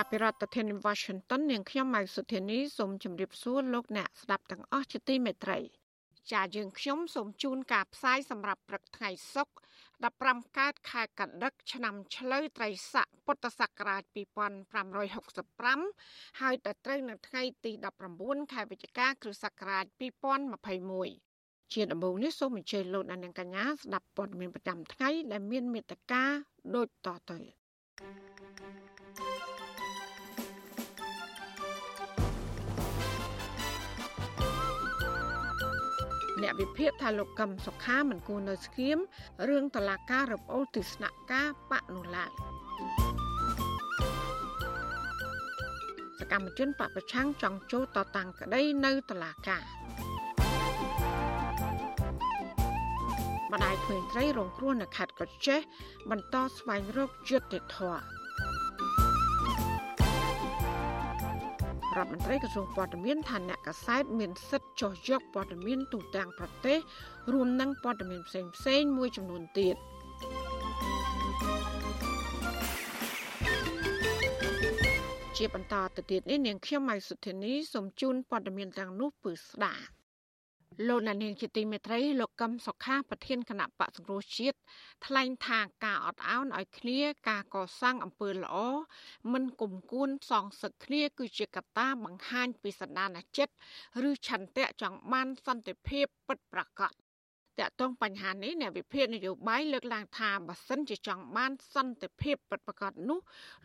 ចាប់ពីរដ្ឋធានី Washington នាងខ្ញុំម៉ៅសុធានីសូមជម្រាបសួរលោកអ្នកស្ដាប់ទាំងអស់ជាទីមេត្រី ចាយើងខ្ញុំសូមជូនការផ្សាយសម្រាប់ព្រឹកថ្ងៃសុក្រ15កើតខែកដិក ឆ្នាំឆ្លូវត្រីស័កពុទ្ធសករាជ2565ហើយដល់ត្រូវនៅថ្ងៃទី19ខែវិច្ឆិកាគ្រិស្តសករាជ2021ជាដំបូងនេះសូមអញ្ជើញលោកអ្នកនាងកញ្ញាស្ដាប់ព័ត៌មានប្រចាំថ្ងៃដែលមានមេត្តាដូចតទៅ អ្នកវិភាគថាលោកកឹមសុខាមិនគួរនៅស្ងៀមរឿងតឡាការរំអូលទស្សនការបកនោះឡើយសកម្មជនបពប្រឆាំងចង់ចូលតតាំងក្តីនៅតឡាការម្ដាយក្មេងត្រីរងគ្រោះនៅខេត្តកោះចេះបន្តស្វែងរកយុត្តិធម៌ រដ្ឋមន្ត្រីក្រសួងព័ត៌មានថាអ្នកកសែតមានសិទ្ធិចោះយកព័ត៌មានទូទាំងប្រទេសរួមនឹងព័ត៌មានផ្សេងផ្សេងមួយចំនួនទៀតជាបន្តទៅទៀតនេះនាងខ្ញុំម៉ៃសុធានីសូមជូនព័ត៌មានទាំងនោះពឺស្ដាប់ លោកណានីងជាទីមេត្រីលោកកឹមសុខាប្រធានគណៈបកសង្គ្រោះជាតិថ្លែងថាការអត់ឱនឲ្យគ្នាការកសាងអំពើល្អមិនគុំគួនសងសឹកគ្នា គឺជាកត្តាបង្ហាញពីសន្តានចិត្តឬឆន្ទៈចង់បានសន្តិភាពពិតប្រាកដ តកតងបញ្ហានេះអ្នកវិភាគនយោបាយលើកឡើងថាបើសិនជាចង់បានសន្តិភាពពិតប្រាកដនោះ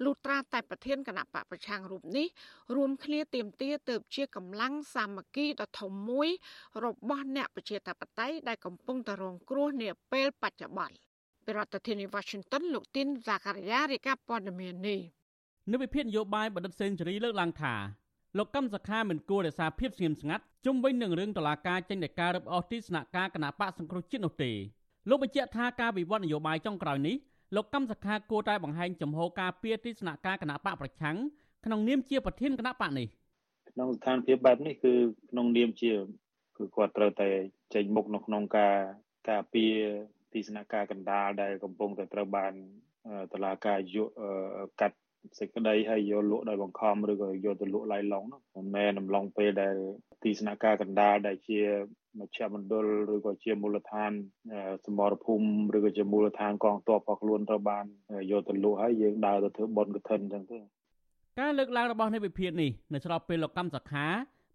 លុះត្រាតែប្រធានគណៈបកប្រឆាំងរូបនេះរួមគ្នាទៀមទាទៅជាកម្លាំងសាមគ្គីដ៏ធំមួយ របស់អ្នកប្រជាធិបតេយ្យដែលកំពុងតែរងគ្រោះនាពេលបច្ចុប្បន្នពីរដ្ឋធានី Washington លោកទីនសាការីយ៉ារាយការណ៍ព័ត៌មាននេះនៅវិភាគនយោបាយបណ្ឌិតសេនស៊ូរីលើកឡើងថា លោកកឹមសុខាមិនគួររក្សាភាពស្ងៀមស្ងាត់ជុំវិញនឹងរឿងតឡាការចេញដោយការរឹបអូសទីស្នាក់ការគណៈបកសង្គ្រោះជាតិនោះទេលោកបញ្ជាក់ថាការវិវត្តនយោបាយចុងក្រោយនេះលោកកឹមសុខាគួរតែបង្ហាញចំហការពៀទីស្នាក់ការគណៈបកប្រឆាំងក្នុងនាមជាប្រធានគណៈបកនេះក្នុងស្ថានភាពបែបនេះគឺក្នុងនាមជាគឺគាត់ត្រូវតែចេញមុខនៅក្នុងការការពារទីស្នាក់ការកណ្ដាលដែលកំពុងតែត្រូវបានតឡាការយុកាត់ សេចក្តីហើយយកលក់ដោយបង្ខំឬក៏យកទៅលក់ឡាយឡុងមិនមែនអំឡុងពេលដែលទីស្នាក់ការកណ្ដាលដែលជាមជ្ឈមណ្ឌលឬក៏ជាមូលដ្ឋានសមរភូមិឬក៏ជាមូលដ្ឋានកងទ័ពរបស់ខ្លួនត្រូវបានយកទៅលក់ហើយយើងដើរទៅធ្វើបន់កឋិនអញ្ចឹងទេការលើកឡើងរបស់នៃវិភាគនេះនៅស្របពេលលោកកម្មសខា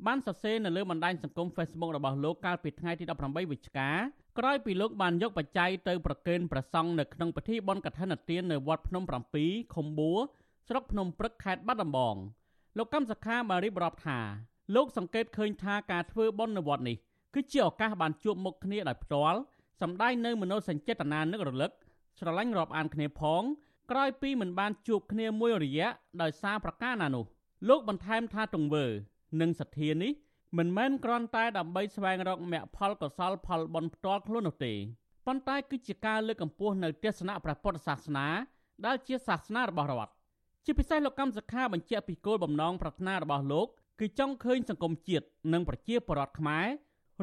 បានសរសេរនៅលើបណ្ដាញសង្គម Facebook របស់លោកកាលពីថ្ងៃទី18វិច្ឆិកាក្រោយពីលោកបានយកបច្ច័យទៅប្រគេនព្រះសង្ឃនៅក្នុងពិធីបុណ្យកឋិនទាននៅវត្តភ្នំ7ខុំបួរ ស្រុកភ្នំព្រឹកខេត្តបាត់ដំបងលោកកម្មសខាបានរៀបរាប់ថាលោកសង្កេតឃើញថាការធ្វើបុណ្យនៅវត្តនេះគឺជាឱកាសបានជួបមុខគ្នាដោយផ្ទាល់សម្ដែងនៅមនោសញ្ចេតនានឹករលឹកស្រឡាញ់រាប់អានគ្នាផង ក្រោយពីមិនបានជួបគ្នាមួយរយៈដោយសារប្រការណានោះលោកបន្ថែមថាទង្វើ និងសទ្ធានេះមិនមែនគ្រាន់តែដើម្បីស្វែងរកមគ្គផលកុសលផលបុណ្យផ្ទាល់ខ្លួននោះទេប៉ុន្តែគឺជាការលើកកម្ពស់នៅទស្សនៈព្រះពុទ្ធសាសនាដែលជាសាសនារបស់រដ្ឋ ជាពិសេសលោកកម្មសខាបញ្ជាក់ពីគោលបំណងប្រាថ្នារបស់លោកគឺចង់ឃើញសង្គមជាតិនិងប្រជាពលរដ្ឋខ្មែរ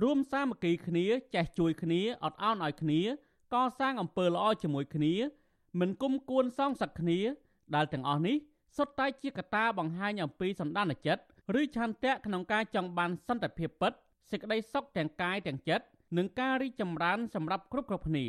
រួមសាមគ្គីគ្នាចេះជួយគ្នាអត់ឱនឲ្យគ្នាកសាងអំពើល្អជាមួយគ្នាមិនគុំគួនសងសឹកគ្នាដែលទាំងអស់នេះសុទ្ធតែជាកត្តាបង្ហាញអំពីសម្ដានចិត្តឬឆន្ទៈក្នុងការចង់បានសន្តិភាពពិតសេចក្តីសុខទាំងកាយទាំងចិត្តនិងការរីកចម្រើនសម្រាប់គ្រប់គ្រប់គ្នា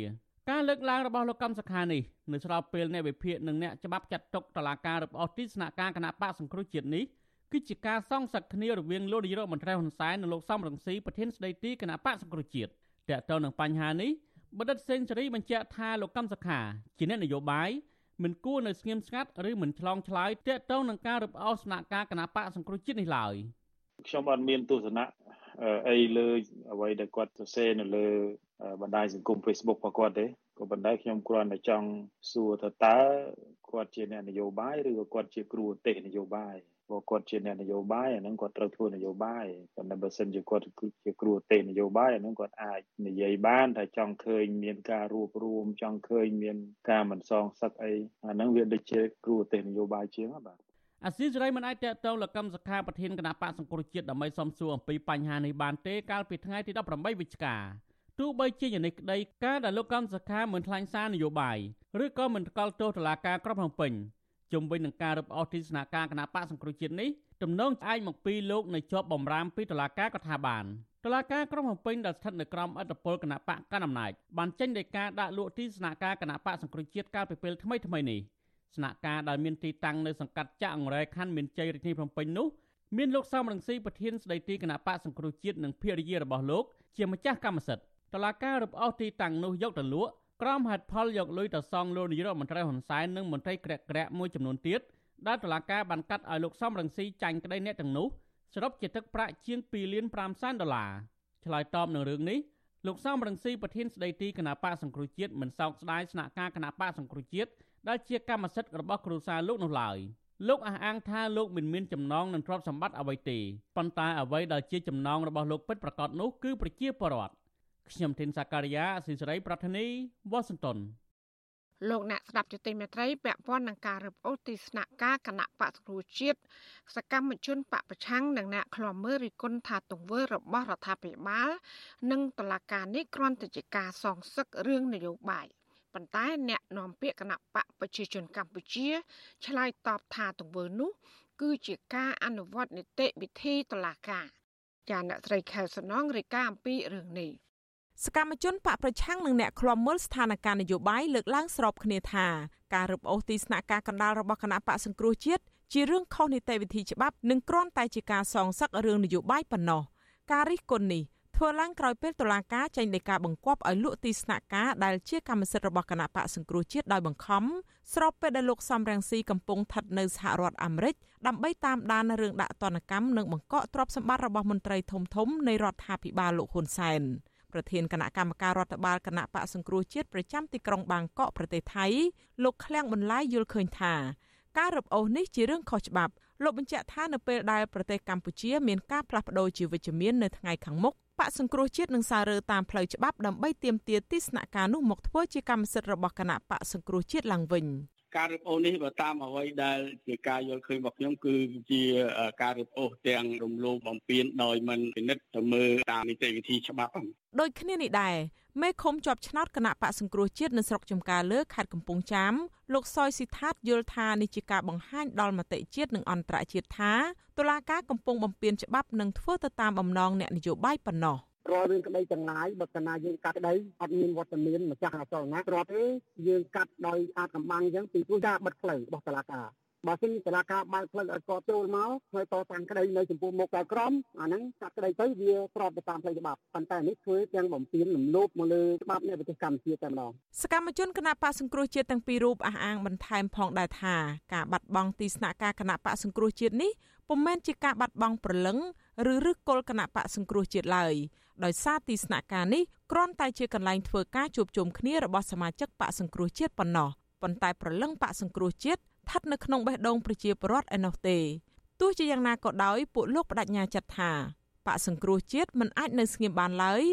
ការលើកឡើងរបស់លោកកម្មសខានេះនៅស្របពេលអ្នកវិភាគនិងអ្នកច្បាប់ចាត់ទុកតឡាការរឹបអូសទីស្នាក់ការគណៈបកសង្គ្រោះជាតិនេះគឺជាការសងសឹកគ្នារវាងលោកនាយករដ្ឋមន្ត្រីហ៊ុនសែននិងលោកសំរងស៊ីប្រធានស្ដីទីគណៈបកសង្គ្រោះជាតិតើតើនឹងបញ្ហានេះបណ្ឌិតសេនស៊ូរីបញ្ជាក់ថាលោកកម្មសខាជាអ្នកនយោបាយមិនគួរនៅស្ងៀមស្ងាត់ឬមិនឆ្លងឆ្លើយទាក់ទងនឹងការរឹបអូសស្នាក់ការគណៈបកសង្គ្រោះជាតិនេះឡើយខ្ញុំអត់មានទស្សនៈអីលើអ្វីដែលគាត់សរសេរនៅលើ បណ្ដាញសង្គម Facebook របស់គាត់ទេក៏ប៉ុន្តែខ្ញុំគ្រាន់តែចង់សួរថាតើគាត់ជាអ្នកនយោបាយឬក៏គាត់ជាគ្រូទេសនយោបាយព្រោះគាត់ជាអ្នកនយោបាយអាហ្នឹងគាត់ត្រូវធ្វើនយោបាយប៉ុន្តែបើសិនជាគាត់ជាគ្រូទេសនយោបាយអាហ្នឹងគាត់អាចនិយាយបានថាចង់ឃើញមានការរួបរวมចង់ឃើញមានការមិនសងសឹកអីអាហ្នឹងវាដូចជាគ្រូទេសនយោបាយជាងបាទអាស៊ីសេរីមិនអាចតេតងលកម្មសខាប្រធានគណៈបកសង្គ្រោះជាតិដើម្បីសំសួរអំពីបញ្ហានេះបានទេកាលពីថ្ងៃទី18វិច្ឆិកា ទោះបីជាយ៉ាងនេះក្តីការដែលលោកកម្មសខាមិនថ្លែងសារនយោបាយឬក៏មិនថ្កោលទោសតុលាការក្រុងភ្នំពេញជុំវិញនឹងការរឹបអូសទីស្នាក់ការគណៈបកសង្គ្រោះជាតិនេះទំនងឆ្អែកមកពីលោកនៅជាប់បំរាមពីតុលាការក៏ថាបានតុលាការក្រុងភ្នំពេញដែលស្ថិតនៅក្រោមអធិបតេយ្យគណៈបកកណ្ដាលអំណាចបានចេញដីកាដាក់លក់ទីស្នាក់ការគណៈបកសង្គ្រោះជាតិកាលពីពេលថ្មីថ្មីនេះស្នាក់ការដែលមានទីតាំងនៅសង្កាត់ចាក់អង្រែខណ្ឌមានជ័យរាជធានីភ្នំពេញនោះមានលោកសំរងស៊ីប្រធានស្ដីទីគណៈបកសង្គ្រោះជាតិនិងភរិយារបស់លោកជាម្ចាស់កម្មសិទ្ធិ តឡាការរឹបអូសទីតាំងនោះយកទៅលក់ក្រមហេតុផលយកលុយទៅសងលោកនាយរដ្ឋមន្ត្រីហ៊ុនសែននិងមន្ត្រីក្រាក់ក្រាក់មួយចំនួនទៀតដែលតឡាការបានកាត់ឲ្យលោកសំរងស៊ីចាញ់ក្តីអ្នកទាំងនោះសរុបជាទឹកប្រាក់ជាង2លាន5សែនដុល្លារឆ្លើយតបនឹងរឿងនេះលោកសំរងស៊ីប្រធានស្ដីទីគណៈបកសង្គ្រោះជាតិមិនសោកស្ដាយស្នាក់ការគណៈបកសង្គ្រោះជាតិដែលជាកម្មសិទ្ធិរបស់គ្រួសារលោកនោះឡើយលោកអះអាងថាលោកមិនមានចំណងនឹងទ្រព្យសម្បត្តិអ្វីទេប៉ុន្តែអ្វីដែលជាចំណងរបស់លោកពិតប្រាកដនោះគឺប្រជាពលរដ្ឋ ខ្ញុំធីនសាការីយ៉ាអស៊ីសេរីប្រធានីវ៉ាស៊ីនតោនលោកអ្នកស្ដាប់ជទិមេត្រីពាក់ព័ន្ធនឹងការរឹបអូសទីស្នាក់ការគណៈបកសង្គ្រោះជាតិសកម្មជនបកប្រឆាំងនិងអ្នកខ្លាំមើលរិះគន់ថាទង្វើរបស់រដ្ឋាភិបាល និងតុលាការនេះគ្រាន់តែជាការសងសឹករឿងនយោបាយប៉ុន្តែអ្នកនាំពាក្យគណៈបកប្រជាជនកម្ពុជាឆ្លើយតបថាទង្វើនោះ គឺជាការអនុវត្តនីតិវិធីតុលាការចាអ្នកស្រីខែសំណងរាយការណ៍អំពីរឿងនេះ សកម្មជនបកប្រឆាំងនិងអ្នកឃ្លាំមើលស្ថានភាពនយោបាយលើកឡើងស្របគ្នាថាការរឹបអូសទីស្នាក់ការកណ្ដាលរបស់គណៈបកសង្គ្រោះជាតិជារឿងខុសនីតិវិធីច្បាប់និងគ្រាន់តែជាការសងសឹករឿងនយោបាយប៉ុណ្ណោះការរិះគន់នេះធ្វើឡើងក្រោយពេលតុលាការចេញដីកាបង្គាប់ឲ្យលក់ទីស្នាក់ការដែលជាកម្មសិទ្ធិរបស់គណៈបកសង្គ្រោះជាតិដោយបង្ខំស្របពេលដែលលោកសំរងស៊ីកំពុងស្ថិតនៅសហរដ្ឋអាមេរិកដើម្បីតាមដានរឿងដាក់ទណ្ឌកម្មនិងបង្កកទ្រព្យសម្បត្តិរបស់មន្ត្រីធំធំនៃរដ្ឋាភិបាលលោកហ៊ុនសែន ប្រធានគណៈកម្មការរដ្ឋបាលគណៈបកសង្គ្រោះជាតិប្រចាំទីក្រុងបាងកកប្រទេសថៃលោកឃ្លាំងបន្លាយយល់ឃើញថាការរឹបអូសនេះជារឿងខុសច្បាប់លោកបញ្ជាក់ថានៅពេលដែលប្រទេសកម្ពុជាមានការផ្លាស់ប្តូរជាវិជ្ជមាននៅថ្ងៃខាងមុខបកសង្គ្រោះជាតិនឹងសាររើតាមផ្លូវច្បាប់ដើម្បីទាមទារទីស្នាក់ការនោះមកធ្វើជាកម្មសិទ្ធិរបស់គណៈបកសង្គ្រោះជាតិឡើងវិញការរឹបអូសនេះបើតាមអ្វីដែលជាការយល់ឃើញរបស់ខ្ញុំគឺជាការរឹបអូសទាំងរំលោភបំពានដោយមិនពិនិត្យទៅមើលតាមនីតិវិធីច្បាប់ ដូចគ្នានេះដែរមេឃុំជាប់ឆ្នោតគណៈបកសង្គ្រោះជាតិនៅស្រុកចំការលើខេត្តកំពង់ចាមលោកសយស៊ីថាតយល់ថានេះជាការបង្ហាញដល់មតិជាតិនិងអន្តរជាតិថាតុលាការកំពុងបំពានច្បាប់និងធ្វើទៅតាមបំណងអ្នកនយោបាយប៉ុណ្ណោះរាល់រឿងក្តីទាំងឡាយបើកាលណាយើងកាត់ក្តីអត់មានវត្តមានម្ចាស់អចលនៈគ្រាន់ទេយើងកាត់ដោយអាចកំបាំងអញ្ចឹងពីព្រោះការបិទផ្លូវរបស់តុលាការ បើសិនតឡាការបើកផ្លូវឲ្យគាត់ចូលមកហើយតតាំងក្តីនៅចំពោះមុខដល់ក្រមអាហ្នឹងកាត់ក្តីទៅវាស្របទៅតាមផ្លូវច្បាប់ប៉ុន្តែនេះធ្វើទាំងបំពេញលំលោភមកលើច្បាប់នៃប្រទេសកម្ពុជាតែម្ដងសកម្មជនគណៈបកសង្គ្រោះជាតិទាំងពីររូបអះអាងបន្ថែមផងដែរថាការបាត់បង់ទីស្នាក់ការគណៈបកសង្គ្រោះជាតិនេះពុំមែនជាការបាត់បង់ព្រលឹងឬឬគល់គណៈបកសង្គ្រោះជាតិឡើយដោយសារទីស្នាក់ការនេះគ្រាន់តែជាកន្លែងធ្វើការជួបជុំគ្នារបស់សមាជិកបកសង្គ្រោះជាតិប៉ុណ្ណោះប៉ុន្តែព្រលឹងបកសង្គ្រោះជាតិ ស្ថិតនៅក្នុងបេះដូងប្រជាពលរដ្ឋឯណោះទេទោះជាយ៉ាងណាក៏ដោយពួកលោកបដិញ្ញាចិត្តថាបកសង្គ្រោះជាតិមិនអាចនៅស្ងៀមបានឡើយ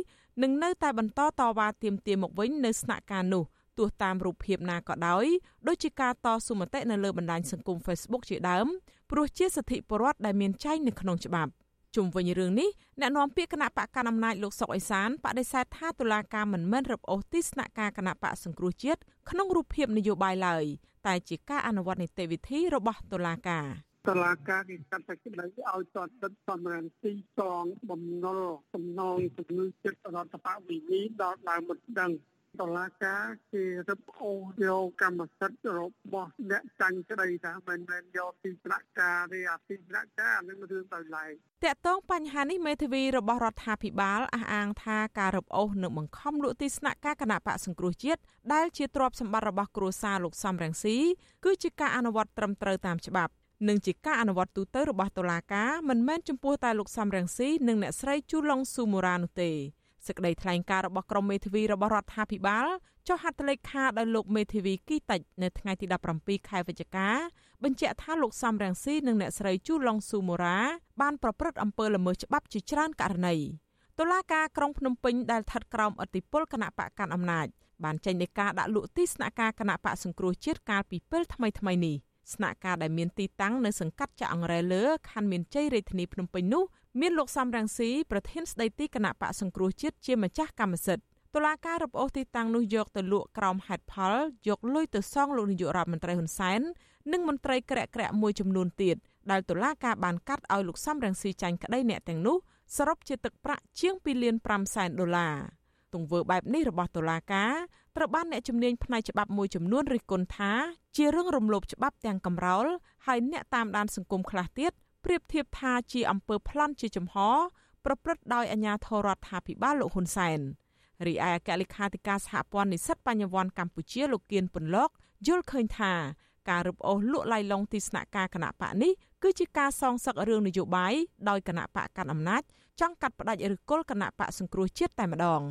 នឹងនៅតែបន្តតវ៉ាទាមទារមកវិញនៅស្នាក់ការនោះទោះតាមរូបភាពណាក៏ដោយដូចជាការតស៊ូមតិនៅលើបណ្ដាញសង្គម Facebook ជាដើមព្រោះជាសិទ្ធិពលរដ្ឋដែលមានចែងនៅក្នុងច្បាប់ ជុំវិញរឿងនេះអ្នកនាំពាក្យគណៈបកកណ្ដាលអំណាចលោកសុកអេសានបដិសេធថាតុលាការមិនមែនរឹបអូសទីស្នាក់ការគណៈបកសង្គ្រោះជាតិក្នុងរូបភាពនយោបាយឡើយតែជាការអនុវត្តនីតិវិធីរបស់តុលាការតឡាការគេកាត់តែក្តីឲ្យតតទឹកសំរានទីសងបំណុលសំណងជំងឺចិត្តរដ្ឋបវិនីដល់ដើមមិនដឹង តឡាការគេរឹបអូសយកកម្មសិទ្ធិរបស់អ្នកចាញ់ក្តីថាមិនមែនយកទីស្នាក់ការទេអាទីស្នាក់ការនឹងរឿងទៅឡែងតកតងបញ្ហានេះមេធាវីរបស់រដ្ឋាភិបាលអះអាងថាការរឹបអូសនិងបង្ខំលក់ទីស្នាក់ការគណៈបកសង្គ្រោះជាតិដែលជាទ្រព្យសម្បត្តិរបស់គ្រួសារលោកសំរងស៊ីគឺជាការអនុវត្តត្រឹមត្រូវតាមច្បាប់និងជាការអនុវត្តទូទៅរបស់តុលាការមិនមែនចំពោះតែលោកសំរងស៊ីនិងអ្នកស្រីជូឡុងស៊ូមូរ៉ានោះទេ សេចក្តីថ្លែងការណ៍របស់ក្រុមមេធាវីរបស់រដ្ឋាភិបាលចុះហត្ថលេខាដោយលោកមេធាវីគីតិចនៅថ្ងៃទី17ខែវិច្ឆិកាបញ្ជាក់ថាលោកសំរងស៊ីនិងអ្នកស្រីជូឡុងស៊ូមូរ៉ាបានប្រព្រឹត្តអំពើល្មើសច្បាប់ជាច្រើនករណីតុលាការក្រុងភ្នំពេញដែលស្ថិតក្រោមអធិបុលគណៈបកកាន់អំណាចបានចេញដីកាដាក់លក់ទីស្នាក់ការគណៈបកសង្គ្រោះជាតិកាលពីពេលថ្មីថ្មីនេះស្នាក់ការដែលមានទីតាំងនៅសង្កាត់ចាក់អង្រែលើខណ្ឌមានជ័យរាជធានីភ្នំពេញនោះ មានលោកសំរងស៊ីប្រធានស្ដីទីគណៈបកសង្គ្រោះជាតិជាម្ចាស់កម្មសិទ្ធិតុលាការរំអូសទីតាំងនោះយកទៅលក់ក្រោមហេតុផលយកលុយទៅសងលោកនាយករដ្ឋមន្ត្រីហ៊ុនសែននិងមន្ត្រីក្រាក់ក្រាក់មួយចំនួនទៀតដែលតុលាការបានកាត់ឲ្យលោកសំរងស៊ីចាញ់ក្តីអ្នកទាំងនោះសរុបជាទឹកប្រាក់ជាង2លាន5សែនដុល្លារទង្វើបែបនេះរបស់តុលាការត្រូវបានអ្នកជំនាញផ្នែកច្បាប់មួយចំនួនរិះគន់ថា ជារឿងរំលោភច្បាប់ទាំងកំរោលហើយអ្នកតាមដានសង្គមខ្លះទៀត ប្រៀបធៀបថាជាអំពើប្លន់ជាចំហ ប្រព្រឹត្តដោយអាជ្ញាធររដ្ឋាភិបាលលោកហ៊ុនសែនរីឯអគ្គលេខាធិការសហព័ន្ធនិស្សិតបញ្ញវន្តកម្ពុជាលោកគៀនពន្លកយល់ឃើញថាការរឹបអូសលក់ឡៃឡុងទីស្នាក់ការគណៈបកនេះគឺជាការសងសឹករឿងនយោបាយដោយគណៈបកកាន់អំណាចចង់កាត់ផ្តាច់ឬគល់គណៈបកសង្គ្រោះជាតិតែម្ដង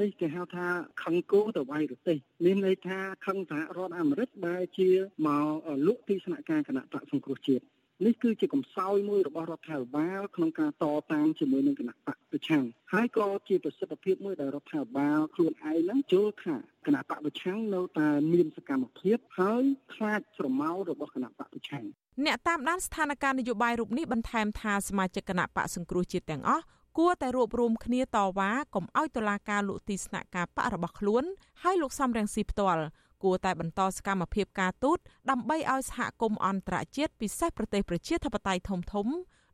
នេះគេហៅថាខឹងគោទៅវាយរទេសមានន័យថាខឹងសហរដ្ឋអាមេរិកដែលជាមកលក់ទីស្នាក់ការគណៈបកសង្គ្រោះជាតិ នេះគឺជាកំសោយមួយរបស់រដ្ឋាភិបាលក្នុងការតតាំងជាមួយនឹងគណៈបកប្រឆាំងហើយក៏ជាប្រសិទ្ធភាពមួយដែលរដ្ឋាភិបាលខ្លួនឯងហ្នឹងជល់ថាគណៈបកប្រឆាំងនៅតែមានសកម្មភាពហើយខ្លាចស្រមោលរបស់គណៈបកប្រឆាំងអ្នកតាមដានស្ថានភាពនយោបាយរូបនេះបន្ថែមថាសមាជិកគណៈបកសង្គ្រោះជាតិទាំងអស់គួរតែរួបរวมគ្នាតវ៉ាកុំឲ្យតុលាការលក់ទីស្នាក់ការបករបស់ខ្លួន ហើយលោកសំរងស៊ីផ្ទាល់ គួរតែបន្តសកម្មភាពការទូតដើម្បីឲ្យសហគមន៍អន្តរជាតិពិសេសប្រទេសប្រជាធិបតេយ្យធំធំ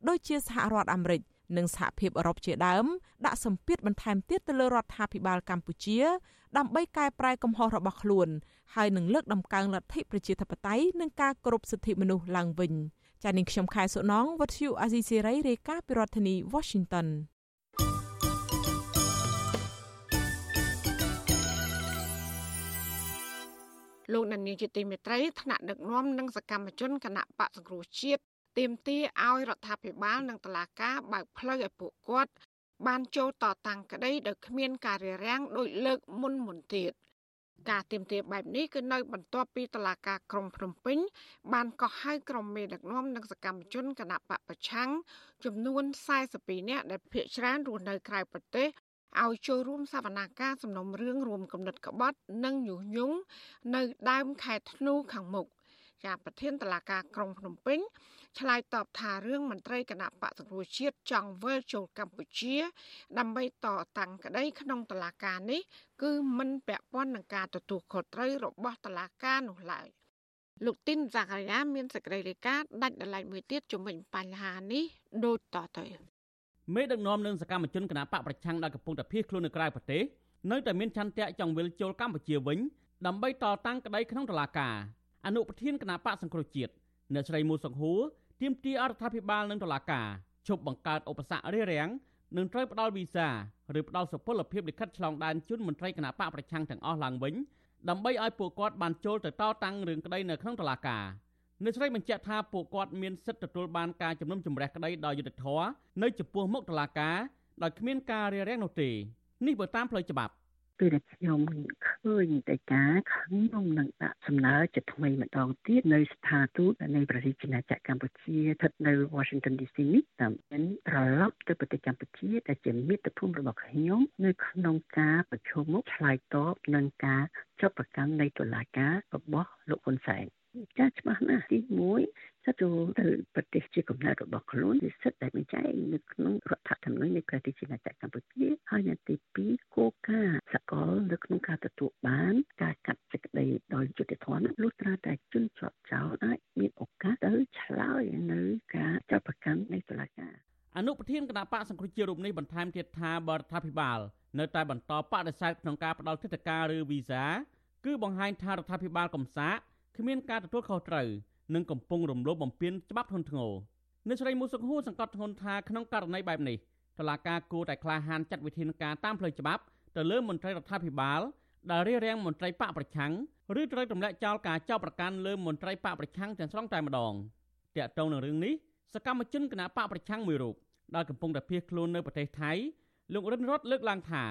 ដូចជាសហរដ្ឋអាមេរិកនិងសហភាពអឺរ៉ុបជាដើមដាក់សម្ពាធបន្ថែមទៀតទៅលើរដ្ឋាភិបាលកម្ពុជា ដើម្បីកែប្រែកំហុសរបស់ខ្លួន ហើយនឹងលើកដំកើងលទ្ធិប្រជាធិបតេយ្យនិងការគោរពសិទ្ធិមនុស្សឡើងវិញចា៎នាងខ្ញុំខែសុណងវັດឈូអាស៊ីសេរីរាយការណ៍ពីរដ្ឋធានី Washington លោកដានីជាទីមេត្រីថ្នាក់ដឹកនាំនិងសកម្មជនគណៈបកសង្គ្រោះជាតិទាមទារឲ្យរដ្ឋាភិបាលនិងតុលាការបើកផ្លូវឲ្យពួកគាត់បានចូលតតាំងក្តីដោយគ្មានការរារាំងដោយលើកមុនមុនទៀតការទៀមទាបែបនេះគឺនៅបន្ទាប់ពីតឡាការក្រុងភ្នំពេញ បានកោះហៅក្រុមមេដឹកនាំនិងសកម្មជនគណៈបកប្រឆាំងចំនួន42នាក់ដែលភ័យច្រានរស់នៅក្រៅប្រទេស ឲ្យចូលរួមសវនាការសំណុំរឿងរួមកំណត់ក្បត់ និងញុះញង់នៅដើមខែធ្នូខាងមុខជាប្រធានតឡាការក្រុងភ្នំពេញឆ្លើយតបថារឿងមន្ត្រីគណៈបកសង្គ្រោះជាតិចង់វិលចូលកម្ពុជា ដើម្បីតតាំងក្តីក្នុងតឡាការនេះ គឺមិនពាក់ព័ន្ធនឹងការទទួលខុសត្រូវរបស់តឡាការនោះឡើយលោកទីនសាករាយាមានសេចក្តីរាយការណ៍ដាច់ដライមួយទៀតជំវិញបញ្ហានេះដូចតទៅ មេដឹកនាំនិងសកម្មជនគណបកប្រឆាំងដែលកំពុងតែភៀសខ្លួននៅក្រៅប្រទេសនៅតែមានឆន្ទៈចង់វិលចូលកម្ពុជាវិញដើម្បីតតាំងក្តីក្នុងតុលាការអនុប្រធានគណបកសង្គ្រោះជាតិអ្នកស្រីមូសុខហួរទាមទារអរដ្ឋាភិបាលនិងតុលាការជប់បង្កើតឧបសគ្គរារាំងនិងត្រូវផ្ដល់វីសាឬផ្ដល់សុពលភាពលិខិតឆ្លងដែនជូនមន្ត្រីគណៈបកប្រឆាំងទាំងអស់ឡើងវិញដើម្បីឲ្យពួកគាត់បានចូលទៅតតាំងរឿងក្តីនៅក្នុងតុលាការ អ្នកស្រីបញ្ជាក់ថាពួកគាត់មានសិទ្ធិទទួលបានការជំនុំជម្រះក្តីដោយយុត្តិធម៌នៅចំពោះមុខតុលាការដោយគ្មានការរារាំងនោះទេនេះបើតាមផ្លូវច្បាប់ពេលដែលខ្ញុំឃើញតែការខ្ញុំនឹងដាក់សំណើជាថ្មីម្ដងទៀតនៅស្ថានទូតនៃប្រជាណាចក្រកម្ពុជាស្ថិតនៅ Washington DC នេះដើម្បីត្រឡប់ទៅប្រទេសកម្ពុជាដែលជាមាតុភូមិរបស់ខ្ញុំនៅក្នុងការប្រជុំមុខឆ្លើយតបនឹងការចាប់ប្រកាន់នៃតុលាការរបស់លោកហ៊ុនសែន ចាស់ច្បាស់ណាស់ទី1សិទ្ធិចូលទៅប្រទេសជាកំណើតរបស់ខ្លួនជាសិទ្ធិដែលមានចែងនៅក្នុងរដ្ឋធម្មនុញ្ញនៃប្រទេសជាណាចក្រកម្ពុជាហើយនៅទី2គោលការណ៍សកលនៅក្នុងការទទួលបានការកាត់សេចក្តីដោយយុត្តិធម៌លុះត្រាតែជនជាប់ចោលអាចមានឱកាសទៅឆ្លើយនៅការចាប់ប្រកាន់នៃតុលាការអនុប្រធានគណៈបកសង្គ្រោះជាតិរូបនេះបន្ថែមទៀតថាបរដ្ឋាភិបាលនៅតែបន្តបដិសេធក្នុងការផ្តល់ទិដ្ឋាការឬវីសាគឺបង្ហាញថារដ្ឋាភិបាលកំសាក គ្មានការទទួលខុសត្រូវនិងកំពុងរំលោភបំពានច្បាប់ធ្ងន់ធ្ងរអ្នកស្រីមូសុខហួរសង្កត់ធ្ងន់ថាក្នុងករណីបែបនេះតឡាការគួរតែក្លាហានចាត់វិធានការតាមផ្លូវច្បាប់ទៅលើមន្ត្រីរដ្ឋាភិបាលដែលរារាំងមន្ត្រីបកប្រឆាំងឬត្រូវទម្លាក់ចោលការចោទប្រកាន់លើមន្ត្រីបកប្រឆាំងទាំងស្រុងតែម្ដងតាក់ទងនឹងរឿងនេះសកម្មជនគណៈបកប្រឆាំងមួយរូបដែលកំពុងតែភៀសខ្លួននៅប្រទេសថៃលោករិនរតលើកឡើងថា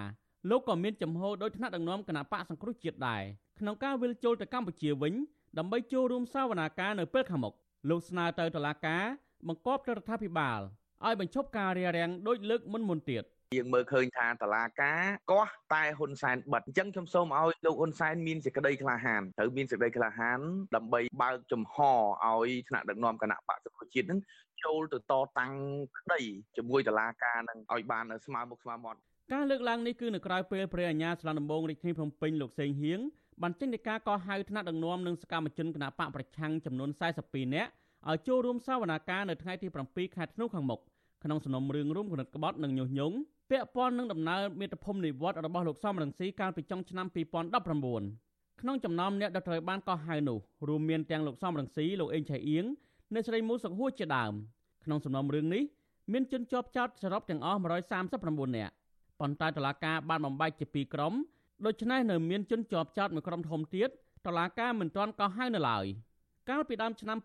លោកក៏មានចំហដោយថ្នាក់ដឹកនាំគណៈបកសង្គ្រោះជាតិដែរក្នុងការវិលជុលទៅកម្ពុជាវិញ ដើម្បីចូលរួមសវនាការនៅពេលខាងមុខលោកស្នើទៅតុលាការបង្គាប់ទៅរដ្ឋាភិបាលឲ្យបញ្ឈប់ការរារាំងដោយលើកមុនមុនទៀតយើងមើលឃើញថាតឡាការកោះតែហ៊ុនសែនបិទអញ្ចឹងខ្ញុំសូមឲ្យលោកហ៊ុនសែនមានសេចក្តីក្លាហានត្រូវមានសេចក្តីក្លាហានដើម្បីបើកចំហឲ្យថ្នាក់ដឹកនាំគណៈបកសង្គ្រោះជាតិនឹងចូលទៅតតាំងក្តីជាមួយតឡាការនឹងឲ្យបានស្មើមុខស្មើមាត់ការលើកឡើងនេះគឺនៅក្រៅពេលព្រះអាញាស្លដំបងរាជធានីភ្នំពេញលោកសេងហៀង បានចេញដីកាកោះហៅថ្នាក់ដឹកនាំនិងសកម្មជនគណបកប្រឆាំងចំនួន42នាក់ឲ្យចូលរួមសវនាការនៅថ្ងៃទី7ខែធ្នូខាងមុខក្នុងសំណុំរឿងរួមគណិតក្បត់និងញុះញង់ពាក់ព័ន្ធនឹងដំណើរមាតុភូមិនិវត្តរបស់លោកសំរងស៊ីកាលពីចុងឆ្នាំ2019ក្នុងចំណោមអ្នកដែលត្រូវបានកោះហៅនោះរួមមានទាំងលោកសំរងស៊ីលោកអេងឆៃអៀងអ្នកស្រីមូសុខហួរជាដើមក្នុងសំណុំរឿងនេះមានជនជាប់ចោតសរុបទាំងអស់139នាក់ប៉ុន្តែតុលាការបានបំបែកជាពីរក្រុម ដូច្នេះនៅមានជនជាប់ចោតមួយក្រុមធំទៀតតុលាការមិនទាន់កោះហៅនៅឡើយកាលពីដើមឆ្នាំ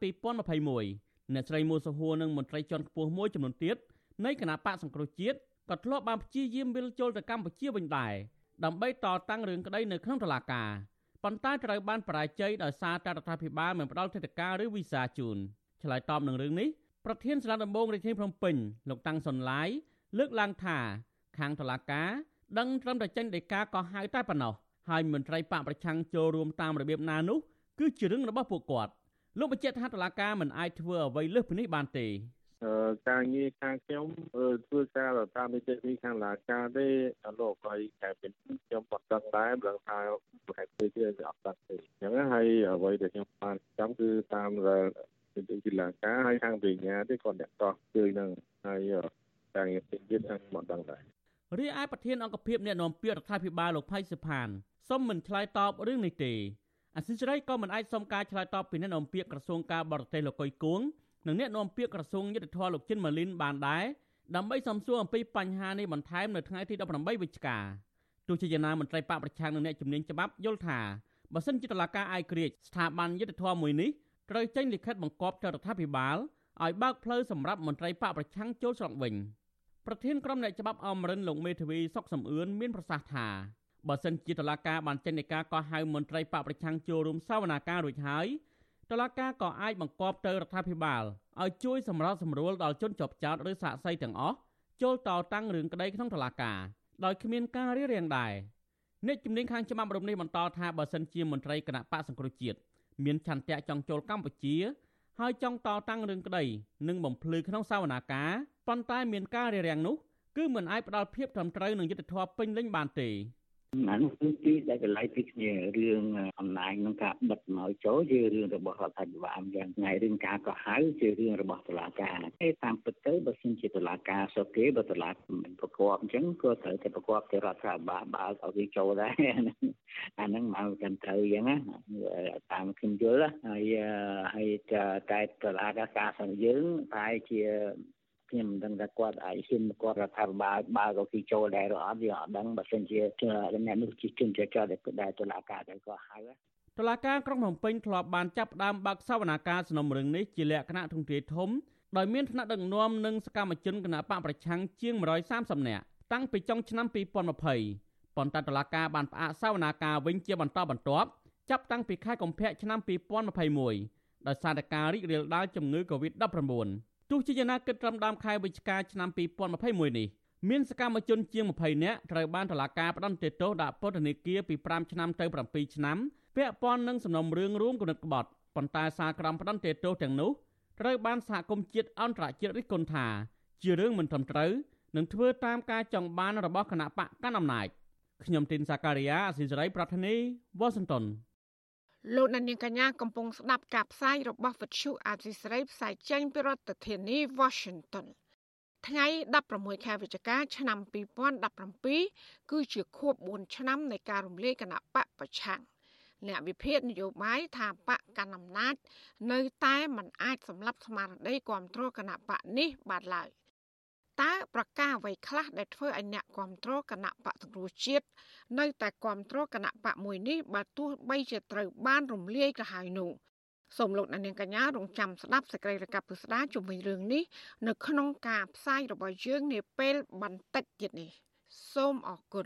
2021អ្នកស្រីមូសុហួរនិងមន្ត្រីជាន់ខ្ពស់មួយចំនួនទៀតនៃគណៈបកសង្គ្រោះជាតិក៏ធ្លាប់បានព្យាយាមវិលជុលទៅកម្ពុជាវិញដែរដើម្បីតតាំងរឿងក្តីនៅក្នុងតុលាការប៉ុន្តែត្រូវបានបរាជ័យដោយសារតែរដ្ឋាភិបាលមិនផ្ដល់ទេតិការឬវីសាជូនឆ្លើយតបនឹងរឿងនេះប្រធានសាលាដំបងរាជធានីភ្នំពេញលោកតាំងសុនឡាយលើកឡើងថាខាងតុលាការ ដឹងត្រឹមតែចេញដីកាក៏ហៅតែប៉ុណ្ណោះហើយមន្ត្រីបកប្រឆាំងចូលរួមតាមរបៀបណានោះគឺជារឿងរបស់ពួកគាត់លោកបញ្ជាក់ថាតុលាការមិនអាចធ្វើអ្វីលើសពីនេះបានទេការងារខាងខ្ញុំធ្វើការតាមនីតិវិធីខាងឡាការទេលោកហើយខែពីខ្ញុំបត់ដឹងដែរមិនដឹងថាខែពីគឺអត់ដឹងទេអញ្ចឹងហើយអ្វីដែលខ្ញុំបានចាំគឺតាមនីតិវិធីឡាការហើយខាងវិញ្ញាទេគាត់អ្នកតោះជួយនឹងហើយការងារទៀតខាងមិនដឹងដែរ រីឯប្រធានអង្គភិបអ្នកនាំពាក្យរដ្ឋាភិបាលលោកផៃសុផានសូមមិនឆ្លើយតបរឿងនេះទេអសិលសេរីក៏មិនអាចសុំការឆ្លើយតបពីអ្នកនាំពាក្យក្រសួងការបរទេសលោកកុយគួងនិងអ្នកនាំពាក្យក្រសួងយុទ្ធភ័ពលោកចិនម៉ាលីនបានដែរដើម្បីសំសួរអំពីបញ្ហានេះបន្ថែមនៅថ្ងៃទី18វិច្ឆិកាទោះជាយ៉ាងណាមន្ត្រីបកប្រឆាំងនិងអ្នកជំនាញច្បាប់យល់ថាបើសិនជាតុលាការអាយក្រិចស្ថាប័នយុទ្ធភ័ពមួយនេះត្រូវចេញលិខិតបង្គាប់ទៅរដ្ឋាភិបាលឲ្យបើកផ្លូវសម្រាប់មន្ត្រីបកប្រឆាំងចូលស្រុកវិញ ប្រធានក្រុមអ្នកច្បាប់អមរិនលោកមេធាវីសុកសំអឿនមានប្រសាសន៍ថាបើសិនជាតុលាការបានចេញនៃការកោះហៅមន្ត្រីបកប្រឆាំងចូលរួមសវនាការរួចហើយតុលាការក៏អាចបង្គាប់ទៅរដ្ឋាភិបាលឲ្យជួយសម្របសម្រួលដល់ជនជាប់ចោតឬសាកសីទាំងអស់ចូលតតាំងរឿងក្តីក្នុងតុលាការដោយគ្មានការរារាំងដែរអ្នកជំនាញខាងច្បាប់រំនេះបន្តថាបើសិនជាមន្ត្រីគណៈបកសង្គ្រោះជាតិមានឆន្ទៈចង់ចូលកម្ពុជា ហើយចង់តតាំងរឿងក្តីនិងបំភ្លឺក្នុងសវនាការប៉ុន្តែមានការរារាំងនោះគឺមិនអាចផ្ដល់ភាពត្រឹមត្រូវនឹងយុត្តិធម៌ពេញលេញបានទេអានោះគឺជាដែលកន្លែងពីគ្នារឿងអំណាចក្នុងការបិទមកចូលជារឿងរបស់រដ្ឋាភិបាលយ៉ាងថ្ងៃរឿងការកោះហៅជារឿងរបស់តុលាការទេតាមពិតទៅបើសិនជាតុលាការសុខគេបើតុលាការមិនប្រកបអញ្ចឹងក៏ត្រូវតែប្រកបទៅរដ្ឋាភិបាលបើឲ្យគេចូលដែរអាហ្នឹងមកកាន់ត្រូវអញ្ចឹងណាតាមខ្ញុំយល់ហើយហើយតែតុលាការការរបស់យើងតែជា ខ្ញុំមិនដឹងថាគាត់អាចហ៊ានគាត់រដ្ឋាភិបាលបើក៏គេចូលដែរឬអត់យើងអត់ដឹងបើសិនជាអ្នកនោះជាជនចចដែលដែលតុលាការតែក៏ហៅតុលាការក្រុងភ្នំពេញធ្លាប់បានចាប់ផ្ដើមបើកសវនាការសំណុំរឿងនេះជាលក្ខណៈទ្រង់ទ្រាយធំដោយមានថ្នាក់ដឹកនាំនិងសកម្មជនគណបកប្រឆាំងជាង130នាក់តាំងពីចុងឆ្នាំ2020ប៉ុន្តែតុលាការបានផ្អាកសវនាការវិញជាបន្តបន្ទាប់ចាប់តាំងពីខែកុម្ភៈឆ្នាំ2021ដោយសារតែការរីករាលដាលជំងឺ Covid-19 ទោះជាយ៉ាងណាគិតត្រឹមដើមខែវិច្ឆិកាឆ្នាំ2021នេះមានសកម្មជនជាង20នាក់ត្រូវបានតុលាការផ្តន្ទាទោសដាក់ពន្ធនាគារពី5ឆ្នាំទៅ7ឆ្នាំពាក់ព័ន្ធនឹងសំណុំរឿងរួមគំនិតក្បត់ប៉ុន្តែសារក្រមផ្តន្ទាទោសទាំងនោះត្រូវបានសហគមន៍ជាតិអន្តរជាតិរិះគន់ថាជារឿងមិនត្រឹមត្រូវនិងធ្វើតាមការចង់បានរបស់គណៈបកកណ្ដាលអំណាចខ្ញុំទីនសាការីយ៉ាអស៊ីសេរីប្រធានីវ៉ាស៊ីនតោន លោកនាងកញ្ញាកំពុងស្ដាប់ការផ្សាយរបស់វិទ្យុអាស៊ីសេរីផ្សាយចេញពីរដ្ឋធានី Washington ថ្ងៃ16ខែវិច្ឆិកាឆ្នាំ2017គឺជាខួប4ឆ្នាំនៃការរំលាយគណៈបកប្រឆាំងអ្នកវិភាគនយោបាយថាបកកណ្ដាលអំណាច នៅតែមិនអាចសម្លាប់ស្មារតីគ្រប់គ្រងគណៈបកនេះបានឡើយ តើប្រការអ្វីខ្លះដែលធ្វើឲ្យអ្នកគ្រប់គ្រងគណៈបកសង្គ្រោះជាតិនៅតែគ្រប់គ្រងគណៈបកមួយនេះបើទោះបីជាត្រូវបានរំលាយក៏ហើយនោះសូមលោកអ្នកនាងកញ្ញារងចាំស្ដាប់សេចក្តីរាយការណ៍ពុស្ដាជុំវិញរឿងនេះនៅក្នុងការផ្សាយរបស់យើងនាពេលបន្តិចទៀតនេះសូមអរគុណ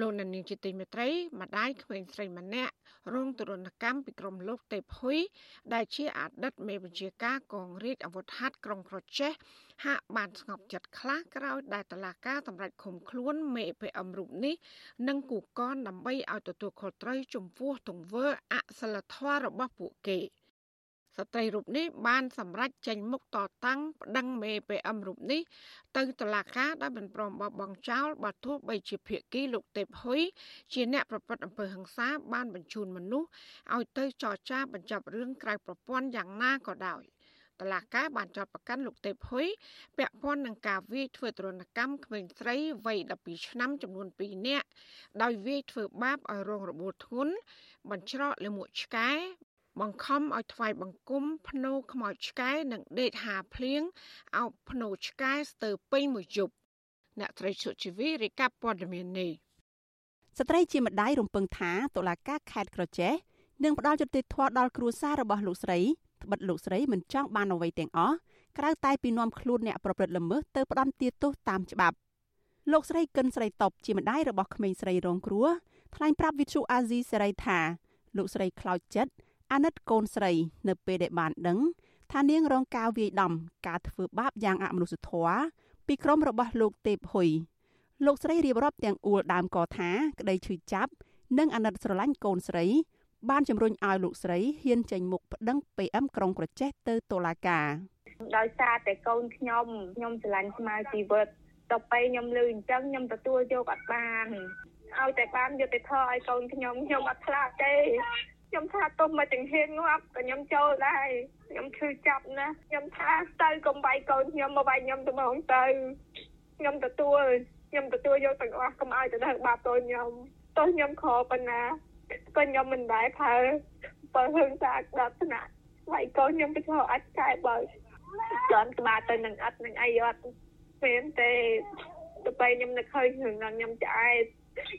លោកនានីជាទីមេត្រីម្ដាយក្មេងស្រីម្នាក់រងទរណកម្មពីក្រុមលោកទេពហ៊ុយដែលជាអតីតមេបញ្ជាការកងរាជអាវុធហត្ថក្រុងក្រចេះហាក់បានស្ងប់ចិត្តខ្លះក្រោយដែលតឡាការសម្រេចឃុំខ្លួនមេភអមរូបនេះនិងគូកនដើម្បីឲ្យទទួលខុសត្រូវចំពោះទង្វើអសិលធម៌របស់ពួកគេ។ ស្ត្រីរូបនេះបានសម្រេចចេញមុខតតាំងប្តឹងមេ PM រូបនេះទៅតុលាការដោយមិនព្រមបោះបង់ចោលបើទោះបីជាភាគីលោកទេពហ៊ុយជាអ្នកប្រព្រឹត្តអំពើហិង្សាបានបញ្ជូនមនុស្សឲ្យទៅចរចាបញ្ចប់រឿងក្រៅប្រព័ន្ធយ៉ាងណាក៏ដោយតឡាកាបានចោទប្រកាន់លោកទេពហ៊ុយពាក់ព័ន្ធនឹងការវាយធ្វើទរណកម្មក្មេងស្រីវ័យ12ឆ្នាំចំនួន2នាក់ដោយវាយធ្វើបាបឲ្យរងរបួសធ្ងន់បញ្ច្រកលើមួកឆ្កែ បង្ខំឲ្យថ្វាយបង្គំភ្នោខ្មោចឆ្កែនិងដេកហាភ្លៀងអោបភ្នោឆ្កែស្ទើរពេញមួយយប់អ្នកត្រីសុជីវីរាយការណ៍ព័ត៌មាននេះស្ត្រីជាម្ដាយរំពឹងថាតុលាការខេត្តក្រចេះនឹងផ្ដល់យុត្តិធម៌ដល់គ្រួសាររបស់លោកស្រីត្បិតលោកស្រីមិនចង់បានអ្វីទាំងអស់ក្រៅតែពីនាំខ្លួនអ្នកប្រព្រឹត្តល្មើសទៅផ្ដន់ទាទោសតាមច្បាប់លោកស្រីកិនស្រីតបជាម្ដាយរបស់ក្មេងស្រីរងគ្រោះថ្លែងប្រាប់វិទ្យុអាស៊ីសេរីថាលោកស្រីខ្លោចចិត្ត អាណិតកូនស្រី នៅពេលដែលបានដឹងថានាងរងការវាយដំការធ្វើបាបយ៉ាងអមនុស្សធម៌ពីក្រុមរបស់លោកទេពហ៊ុយលោកស្រីរៀបរាប់ទាំងអួលដើមកថាក្តីឈឺចាប់ និងអាណិតស្រឡាញ់កូនស្រី បានជំរុញឲ្យលោកស្រីហ៊ានចេញមុខប្តឹង PM ក្រុងក្រចេះទៅតុលាការដោយសារតែកូនខ្ញុំខ្ញុំស្រឡាញ់ស្មារជីវិតទៅពេលខ្ញុំលឺអញ្ចឹងខ្ញុំទទួលយកអត់បានឲ្យតែបានយុត្តិធម៌ឲ្យកូនខ្ញុំខ្ញុំអត់ខ្លាចទេ ខ្ញុំថាទុំមកចង្ហៀងងាប់ក៏ខ្ញុំចូលដែរខ្ញុំឈឺចាប់ណាស់ខ្ញុំថាទៅកុំវាយកូនខ្ញុំមកវាយខ្ញុំទៅមកទៅខ្ញុំទទួលខ្ញុំទទួលយកទាំងអស់កុំឲ្យទៅដល់បាបកូនខ្ញុំទោះខ្ញុំខកប៉ុណ្ណាក៏ខ្ញុំមិនដែរផើបើហឹងសាដល់ថ្នាក់វាយកូនខ្ញុំទៅខកអាចកែបើចន់ក្បាលទៅនឹងអត់នឹងអីអត់ពេលទេទៅពេលខ្ញុំនឹកឃើញរឿងខ្ញុំឆ្អែត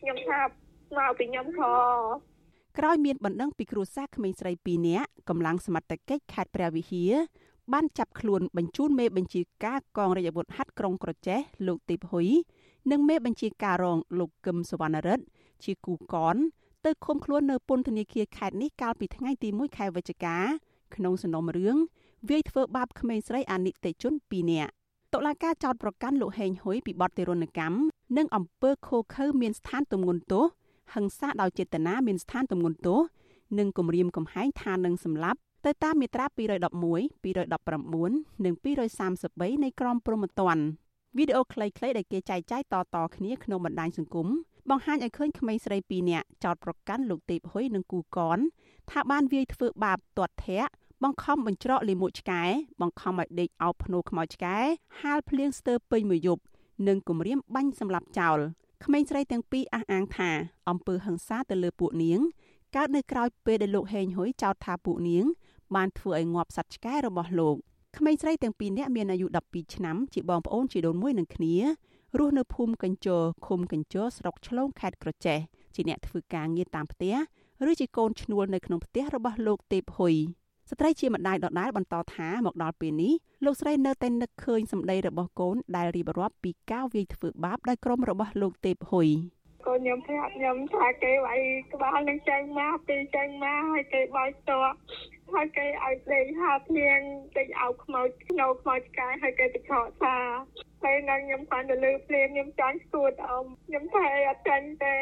ខ្ញុំថាមកពីខ្ញុំខ កក្រោយមានបណ្ដឹងពីគ្រួសារក្មេងស្រី2នាក់កម្លាំងសមត្ថកិច្ចខេត្តព្រះវិហារបានចាប់ខ្លួនបញ្ជូនមេបញ្ជាការកងរាជអាវុធហត្ថក្រុងក្រចេះលោកទីបហ៊ុយនិងមេបញ្ជាការរងលោកកឹមសវណ្ណរិទ្ធជាគូកនទៅឃុំខ្លួននៅពន្ធនាគារខេត្តនេះកាលពីថ្ងៃទី1ខែវិច្ឆិកាក្នុងសំណុំរឿងវាយធ្វើបាបក្មេងស្រីអនិច្ចជន2នាក់តុលាការចោទប្រកាន់លោកហេងហ៊ុយពីបទទារុណកម្មនិងអំពើឃោឃៅមានស្ថានទម្ងន់ទោស ហិង្សាដោយចេតនាមានស្ថានទម្ងន់ទោសនិងគំរាមកំហែងថានឹងសម្លាប់ទៅតាមមាត្រា211 219និង233នៃក្រមព្រហ្មទណ្ឌវីដេអូខ្លីៗដែលគេចែកចាយតៗគ្នាក្នុងបណ្ដាញសង្គមបង្ហាញឲ្យឃើញក្មេងស្រី2នាក់ចោតប្រកាន់លោកទេពហ៊ុយនិងគូកនថាបានវាយធ្វើបាបទាត់ធាក់បង្ខំបញ្ច្រកលាមកឆ្កែបង្ខំឲ្យដេកអោបភ្នូខ្មោចឆ្កែហាលភ្លៀងស្ទើរពេញមួយយប់និងគំរាមបាញ់សម្លាប់ចោល ក្មេងស្រីទាំងពីរអះអាងថាអំពើហិង្សាទៅលើពួកនាងកើតនៅក្រោយពេលដែលលោកហេងហ៊ុយចោទថាពួកនាង បានធ្វើឲ្យងាប់សត្វឆ្កែរបស់លោកក្មេងស្រីទាំងពីរនាក់មានអាយុ12ឆ្នាំជាបងប្អូនជីដូនមួយនឹងគ្នារស់នៅភូមិកញ្ជរឃុំកញ្ជរស្រុកឆ្លងខេត្តក្រចេះជាអ្នកធ្វើការងារតាមផ្ទះឬជាកូនឈ្នួលនៅក្នុងផ្ទះរបស់លោកទេពហ៊ុយ ស្ត្រីជាម្ដាយដដែលបន្តថាមកដល់ពេលនេះលោកស្រីនៅតែនឹកឃើញសម្ដីរបស់កូនដែលរៀបរាប់ពីការវាយធ្វើបាបដោយក្រុមរបស់លោកទេពហ៊ុយកូនខ្ញុំប្រាប់ខ្ញុំថាគេវាយក្បាលនឹងចេញមកពីចេញមកហើយគេបោចតក់ហើយគេឲ្យដេកហាភ្លៀងដេកឲ្យខ្មោចស្នូខ្មោចឆ្កែហើយគេទៅឆក់ថាពេលហ្នឹងខ្ញុំគាត់ទៅលើភ្លៀងខ្ញុំចាញ់ស្គួតអមខ្ញុំថាអត់ចាញ់ទេ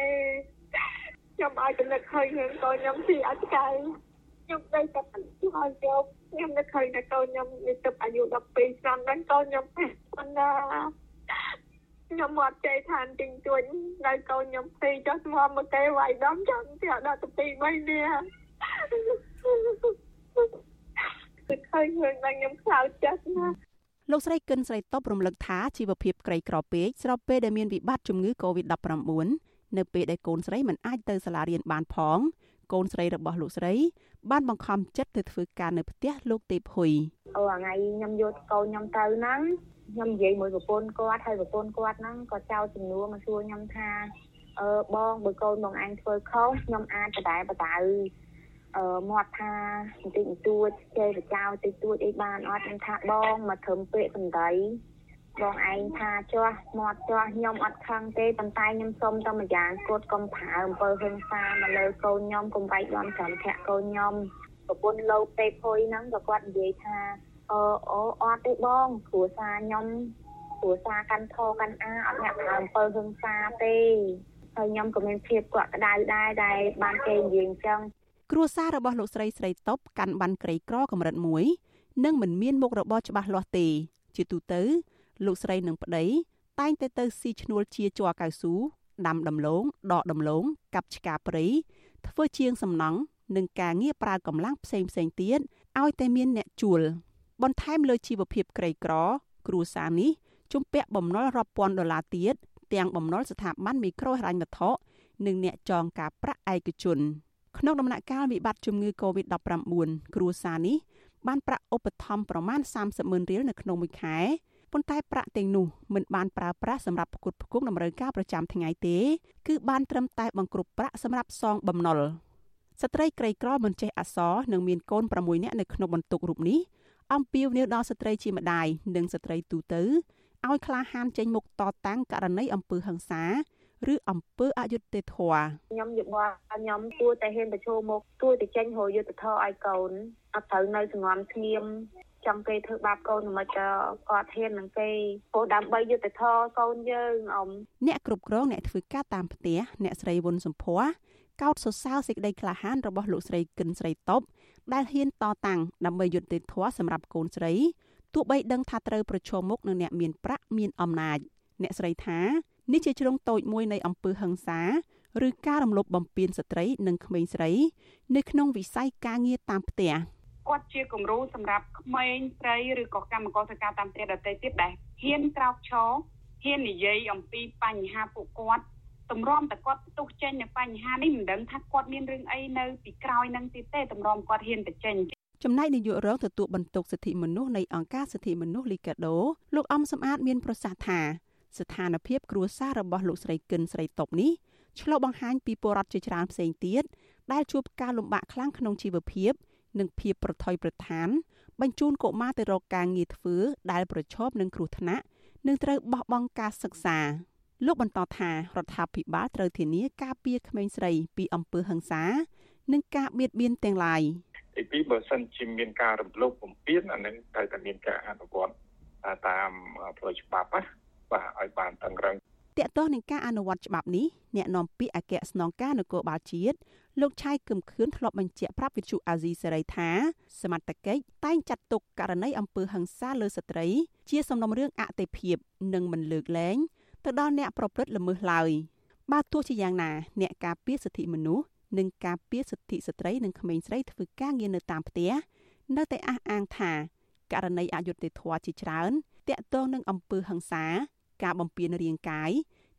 ខ្ញុំឲ្យទៅនឹកឃើញរឿងកូនខ្ញុំពីអត់កៅ ខ្ញុំដេកតែឆ្លងយកខ្ញុំនឹកឃើញតែកូនខ្ញុំមានទឹកអាយុ12ឆ្នាំហ្នឹងកូនខ្ញុំប៉ុណ្ណាខ្ញុំមកចេះឋានទិញជួញនៅកូនខ្ញុំពីរចុះស្មមមកគេវាយដំចាំទៀតដល់ទៅពី3នេះគឺឃើញរឿងហ្នឹងខ្ញុំខ្លោចចិត្តណាលោកស្រីកិនស្រីតបរំលឹកថាជីវភាពក្រីក្រពេកស្របពេលដែលមានវិបត្តិជំងឺ Covid-19 នៅពេលដែលកូនស្រីមិនអាចទៅសាលារៀនបានផង កូនស្រីរបស់លោកស្រី បានបង្ខំចិត្តទៅធ្វើការនៅផ្ទះលោកទេពហ៊ុយអូថ្ងៃខ្ញុំយកកូនខ្ញុំទៅហ្នឹងខ្ញុំនិយាយមួយប្រពន្ធគាត់ហើយប្រពន្ធគាត់ហ្នឹងក៏ចោទចំនួនមកសួរខ្ញុំថាអឺបងបើកូនបងឯងធ្វើខុសខ្ញុំអាចបដែបដៅអឺមាត់ថាបន្តិចបន្តួចចេះបចោតិចតួចអីបានអត់ខ្ញុំថាបងមកត្រឹមពាក្យសម្ដី បងឯងថាចាស់មាត់ចាស់ខ្ញុំអត់ខឹងទេប៉ុន្តែខ្ញុំសុំតែម្យ៉ាងគត់កុំប្រើអំពើហិង្សាមកលើកូនខ្ញុំកុំបែកបាក់ចាំធាក់កូនខ្ញុំប្រពន្ធលោកទេភុយហ្នឹងក៏គាត់និយាយថាអឺអូអត់ទេបងគ្រួសារខ្ញុំគ្រួសារកាន់ធកាន់អាអត់អ្នកប្រើអំពើហិង្សាទេហើយខ្ញុំក៏មានភាពកក់ក្ដៅដែរដែលបានគេនិយាយអញ្ចឹងគ្រួសាររបស់លោកស្រីស្រីតបកាន់បានក្រីក្រកម្រិតមួយនិងមិនមានមុខរបរច្បាស់លាស់ទេ ជាទូទៅ លោកស្រីនិងប្តីតែងតែទៅស៊ីឈ្នួលជាជ័រកៅស៊ូដាំដំឡូងដកដំឡូងកាប់ឆ្កាព្រៃធ្វើជាងសំណង់និងការងារប្រើកម្លាំងផ្សេងផ្សេងទៀតឲ្យតែមានអ្នកជួល បន្ថែមលើជីវភាពក្រីក្រ គ្រួសារនេះជំពាក់បំណុលរាប់ពាន់ដុល្លារទៀតទាំងបំណុលស្ថាប័នមីក្រូហិរញ្ញវត្ថុនិងអ្នកចងការប្រាក់ឯកជន ក្នុងដំណាក់កាលវិបត្តិជំងឺ Covid-19 គ្រួសារនេះបានប្រាក់ឧបត្ថម្ភប្រមាណ30ម៉ឺនរៀលនៅក្នុងមួយខែ ប៉ុន្តែប្រាក់ទាំងនោះមិនបានប្រើប្រាស់សម្រាប់ផ្គត់ផ្គង់តម្រូវការប្រចាំថ្ងៃទេ គឺបានត្រឹមតែបង្គ្រប់ប្រាក់សម្រាប់សងបំណុលស្ត្រីក្រីក្រមិនចេះអក្សរនិងមានកូន6នាក់នៅក្នុងបន្ទុករូបនេះអំពាវនាវដល់ស្ត្រីជាម្ដាយនិងស្ត្រីទូទៅឲ្យក្លាហានចេញមុខតតាំងករណីអំពើហិង្សាឬអំពើអយុត្តិធម៌ខ្ញុំយល់ខ្ញុំគួរតែហ៊ានប្រឈមមុខគួរតែចេញរយុត្តិធម៌ឲ្យកូនអត់ត្រូវនៅសង្ងំស្ងៀម ចង់គេធ្វើបាបកូនមិនក៏គាត់ហ៊ាននឹងគេព្រោះដើម្បីយុត្តិធម៌កូនយើងអ៊ំអ្នកគ្រប់គ្រងអ្នកធ្វើការតាមផ្ទះអ្នកស្រីវុនសំភ័រកោតសរសើរសេចក្តីក្លាហានរបស់លោកស្រីគិនស្រីតបដែលហ៊ានតតាំងដើម្បីយុត្តិធម៌សម្រាប់កូនស្រីទោះបីដឹងថាត្រូវប្រឈមមុខនឹងអ្នកមានប្រាក់មានអំណាចអ្នកស្រីថានេះជាជ្រុងតូចមួយនៃអំពើហិង្សាឬការរំលោភបំពានស្ត្រីនិងក្មេងស្រី នៅក្នុងវិស័យការងារតាមផ្ទះ គាត់ជាគំរូសម្រាប់ក្មេងស្រីឬក៏កម្មករធ្វើការតាមផ្ទះដទៃទៀតដែលហ៊ានក្រោកឈរហ៊ាននិយាយអំពីបញ្ហាពួកគាត់តម្រាំតែគាត់ផ្ទុះចេញនៅបញ្ហានេះមិនដឹងថាគាត់មានរឿងអីនៅពីក្រោយនឹងទៀតទេតម្រាំគាត់ហ៊ានទៅចេញចំណែកនាយករងទទួលបន្ទុកសិទ្ធិមនុស្សនៃអង្គការសិទ្ធិមនុស្សលីកាដូលោកអំសំអាតមានប្រសាសន៍ថាស្ថានភាពគ្រួសាររបស់លោកស្រីគិនស្រីតុបនេះឆ្លុះបង្ហាញពីពលរដ្ឋជាច្រើនផ្សេងទៀតដែលជួបការលំបាកខ្លាំងក្នុងជីវភាព និងភាពប្រថុយប្រថាន បញ្ជូនកុមារទៅរកការងារធ្វើដែលប្រឈមនឹងគ្រោះថ្នាក់និងត្រូវបោះបង់ការសិក្សាលោកបន្តថារដ្ឋាភិបាលត្រូវធានាការពារក្មេងស្រីពីអំពើហិង្សា និងការបៀតបៀនទាំងឡាយទីពីរបើសិនជាមានការរំលោភបំពានអានឹងត្រូវតែមានការអនុវត្តតាមផ្លូវច្បាប់ណាបាទឲ្យបានតឹងរឹង តកតោះនឹងការអនុវត្តច្បាប់នេះអ្នកនាំពាក្យអគ្គស្នងការនគរបាលជាតិលោកឆៃគឹមខឿនធ្លាប់បញ្ជាក់ប្រាប់វិទ្យុអាស៊ីសេរីថាសមត្ថកិច្ចតែងចាត់ទុកករណីអំពើហិង្សាលើស្ត្រី ជាសំណុំរឿងអតិភិបនិងមិនលើកលែងទៅដល់អ្នកប្រព្រឹត្តល្មើសឡើយបើទោះជាយ៉ាងណា អ្នកការពារសិទ្ធិមនុស្សនិងការពារសិទ្ធិស្ត្រីនិងក្មេងស្រីធ្វើការងារនៅតាមផ្ទះនៅតែអះអាងថាករណីអយុត្តិធម៌ជាច្រើនតាក់ទងនឹងអំពើហិង្សា ការបំពានរាងកាយ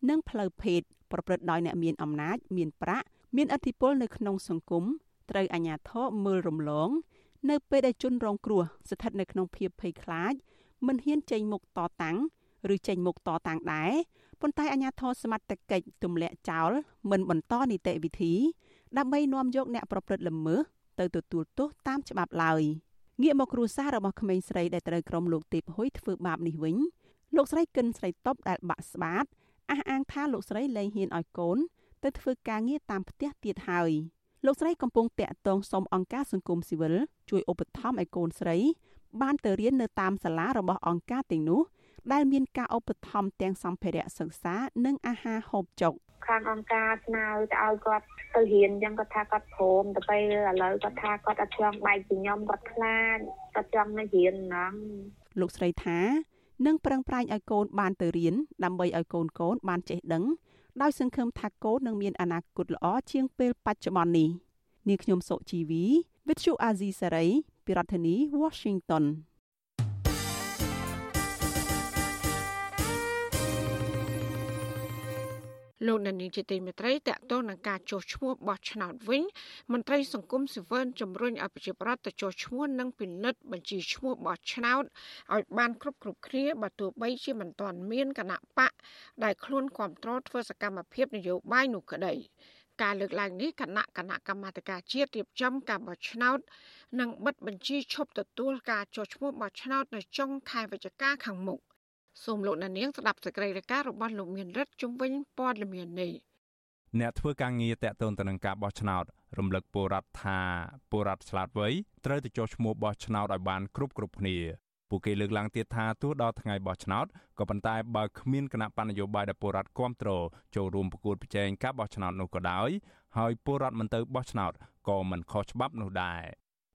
និងផ្លូវភេទប្រព្រឹត្តដោយអ្នកមានអំណាច មានប្រាក់មានឥទ្ធិពលនៅក្នុងសង្គមត្រូវអាជ្ញាធរមើលរំលង នៅពេលដែលជនរងគ្រោះស្ថិតនៅក្នុងភាពភ័យខ្លាចមិនហ៊ានចេញមុខតតាំងឬចេញមុខតតាំងដែរប៉ុន្តែអាជ្ញាធរសមត្ថកិច្ចទម្លាក់ចោលមិនបន្តនីតិវិធី ដើម្បីនាំយកអ្នកប្រព្រឹត្តល្មើសទៅទទួលទោសតាមច្បាប់ឡើយងាកមកគ្រួសាររបស់ក្មេងស្រីដែលត្រូវក្រុមលោកទេពហ៊ុយធ្វើបាបនេះវិញ លោកស្រីកិនស្រីតបដែលបាក់ស្បាតអះអាងថាលោកស្រីលែងហ៊ានឲ្យកូន ទៅធ្វើការងារតាមផ្ទះទៀតហើយលោកស្រីកំពុងតាក់ទងសុំអង្គការសង្គមស៊ីវិលជួយឧបត្ថម្ភឲ្យកូនស្រី បានទៅរៀននៅតាមសាលារបស់អង្គការទាំងនោះដែលមានការឧបត្ថម្ភទាំងសម្ភារៈសិក្សានិងអាហារហូបចុកខាងអង្គការស្នើទៅឲ្យគាត់ទៅរៀនអញ្ចឹងគាត់ថាគាត់ព្រមទៅពេលឥឡូវគាត់ថាគាត់អត់ចង់បែកពីខ្ញុំគាត់ខ្លាចគាត់ចង់នៅរៀនហ្នឹងលោកស្រីថា នឹងប្រឹងប្រែងឲ្យកូនបានទៅរៀនដើម្បីឲ្យកូនកូនបានចេះដឹងដោយសង្ឃឹមថាកូននឹងមានអនាគតល្អជាងពេលបច្ចុប្បន្ននេះនាងខ្ញុំសុជីវី With you Azizi Saray ពីរដ្ឋធានី Washington លោកនានីជាទីមេត្រីតកតងនឹងការចុះឈ្មោះបោះឆ្នោតវិញមន្ត្រីសង្គមស៊ីវិលជំរុញឲ្យប្រជាប្រដ្ឋទៅចុះឈ្មោះនិងពិនិត្យបញ្ជីឈ្មោះបោះឆ្នោតឲ្យបានគ្រប់គ្រប់គ្នាបើទោះបីជាមិនទាន់មានគណៈបកដែលខ្លួនគ្រប់គ្រងធ្វើសកម្មភាពនយោបាយនោះក្តីការលើកឡើងនេះគណៈគណៈកម្មាធិការជាតិរៀបចំការបោះឆ្នោតនិងបិទបញ្ជីឈប់ទទួលការចុះឈ្មោះបោះឆ្នោតនៅចុងខែវិច្ឆិកាខាងមុខ។ សូមលោកអ្នកនាងស្ដាប់សេចក្តីរាយការណ៍របស់លោកមានរិទ្ធជំវិញព័ត៌មាននេះអ្នកធ្វើការងារតាក់ទងទៅនឹងការបោះឆ្នោតរំលឹកពលរដ្ឋថាពលរដ្ឋឆ្លាតវៃត្រូវទៅចុះឈ្មោះបោះឆ្នោតឲ្យបានគ្រប់គ្រប់គ្នាពួកគេលើកឡើងទៀតថាទោះដល់ថ្ងៃបោះឆ្នោតក៏ប៉ុន្តែបើគ្មានគណៈបញ្ញយោបាយដែលពលរដ្ឋគ្រប់គ្រងចូលរួមប្រកួតប្រជែងការបោះឆ្នោតនោះក៏ដោយហើយពលរដ្ឋមិនទៅបោះឆ្នោតក៏មិនខុសច្បាប់នោះដែរ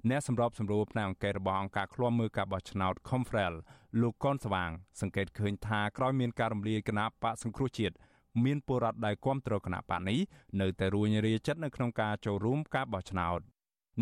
អ្នកសម្របសម្រួលផ្នែកអង្គការរបស់អង្គការឃ្លាំមើលការបោះឆ្នោត Confrel លោកកនស្វាង សង្កេតឃើញថាក្រោយមានការរំលាយគណៈបកសង្គ្រោះជាតិមានពលរដ្ឋដែលគាំទ្រគណៈបកនេះនៅតែរួញរាចិត្តនៅក្នុងការចូលរួមការបោះឆ្នោត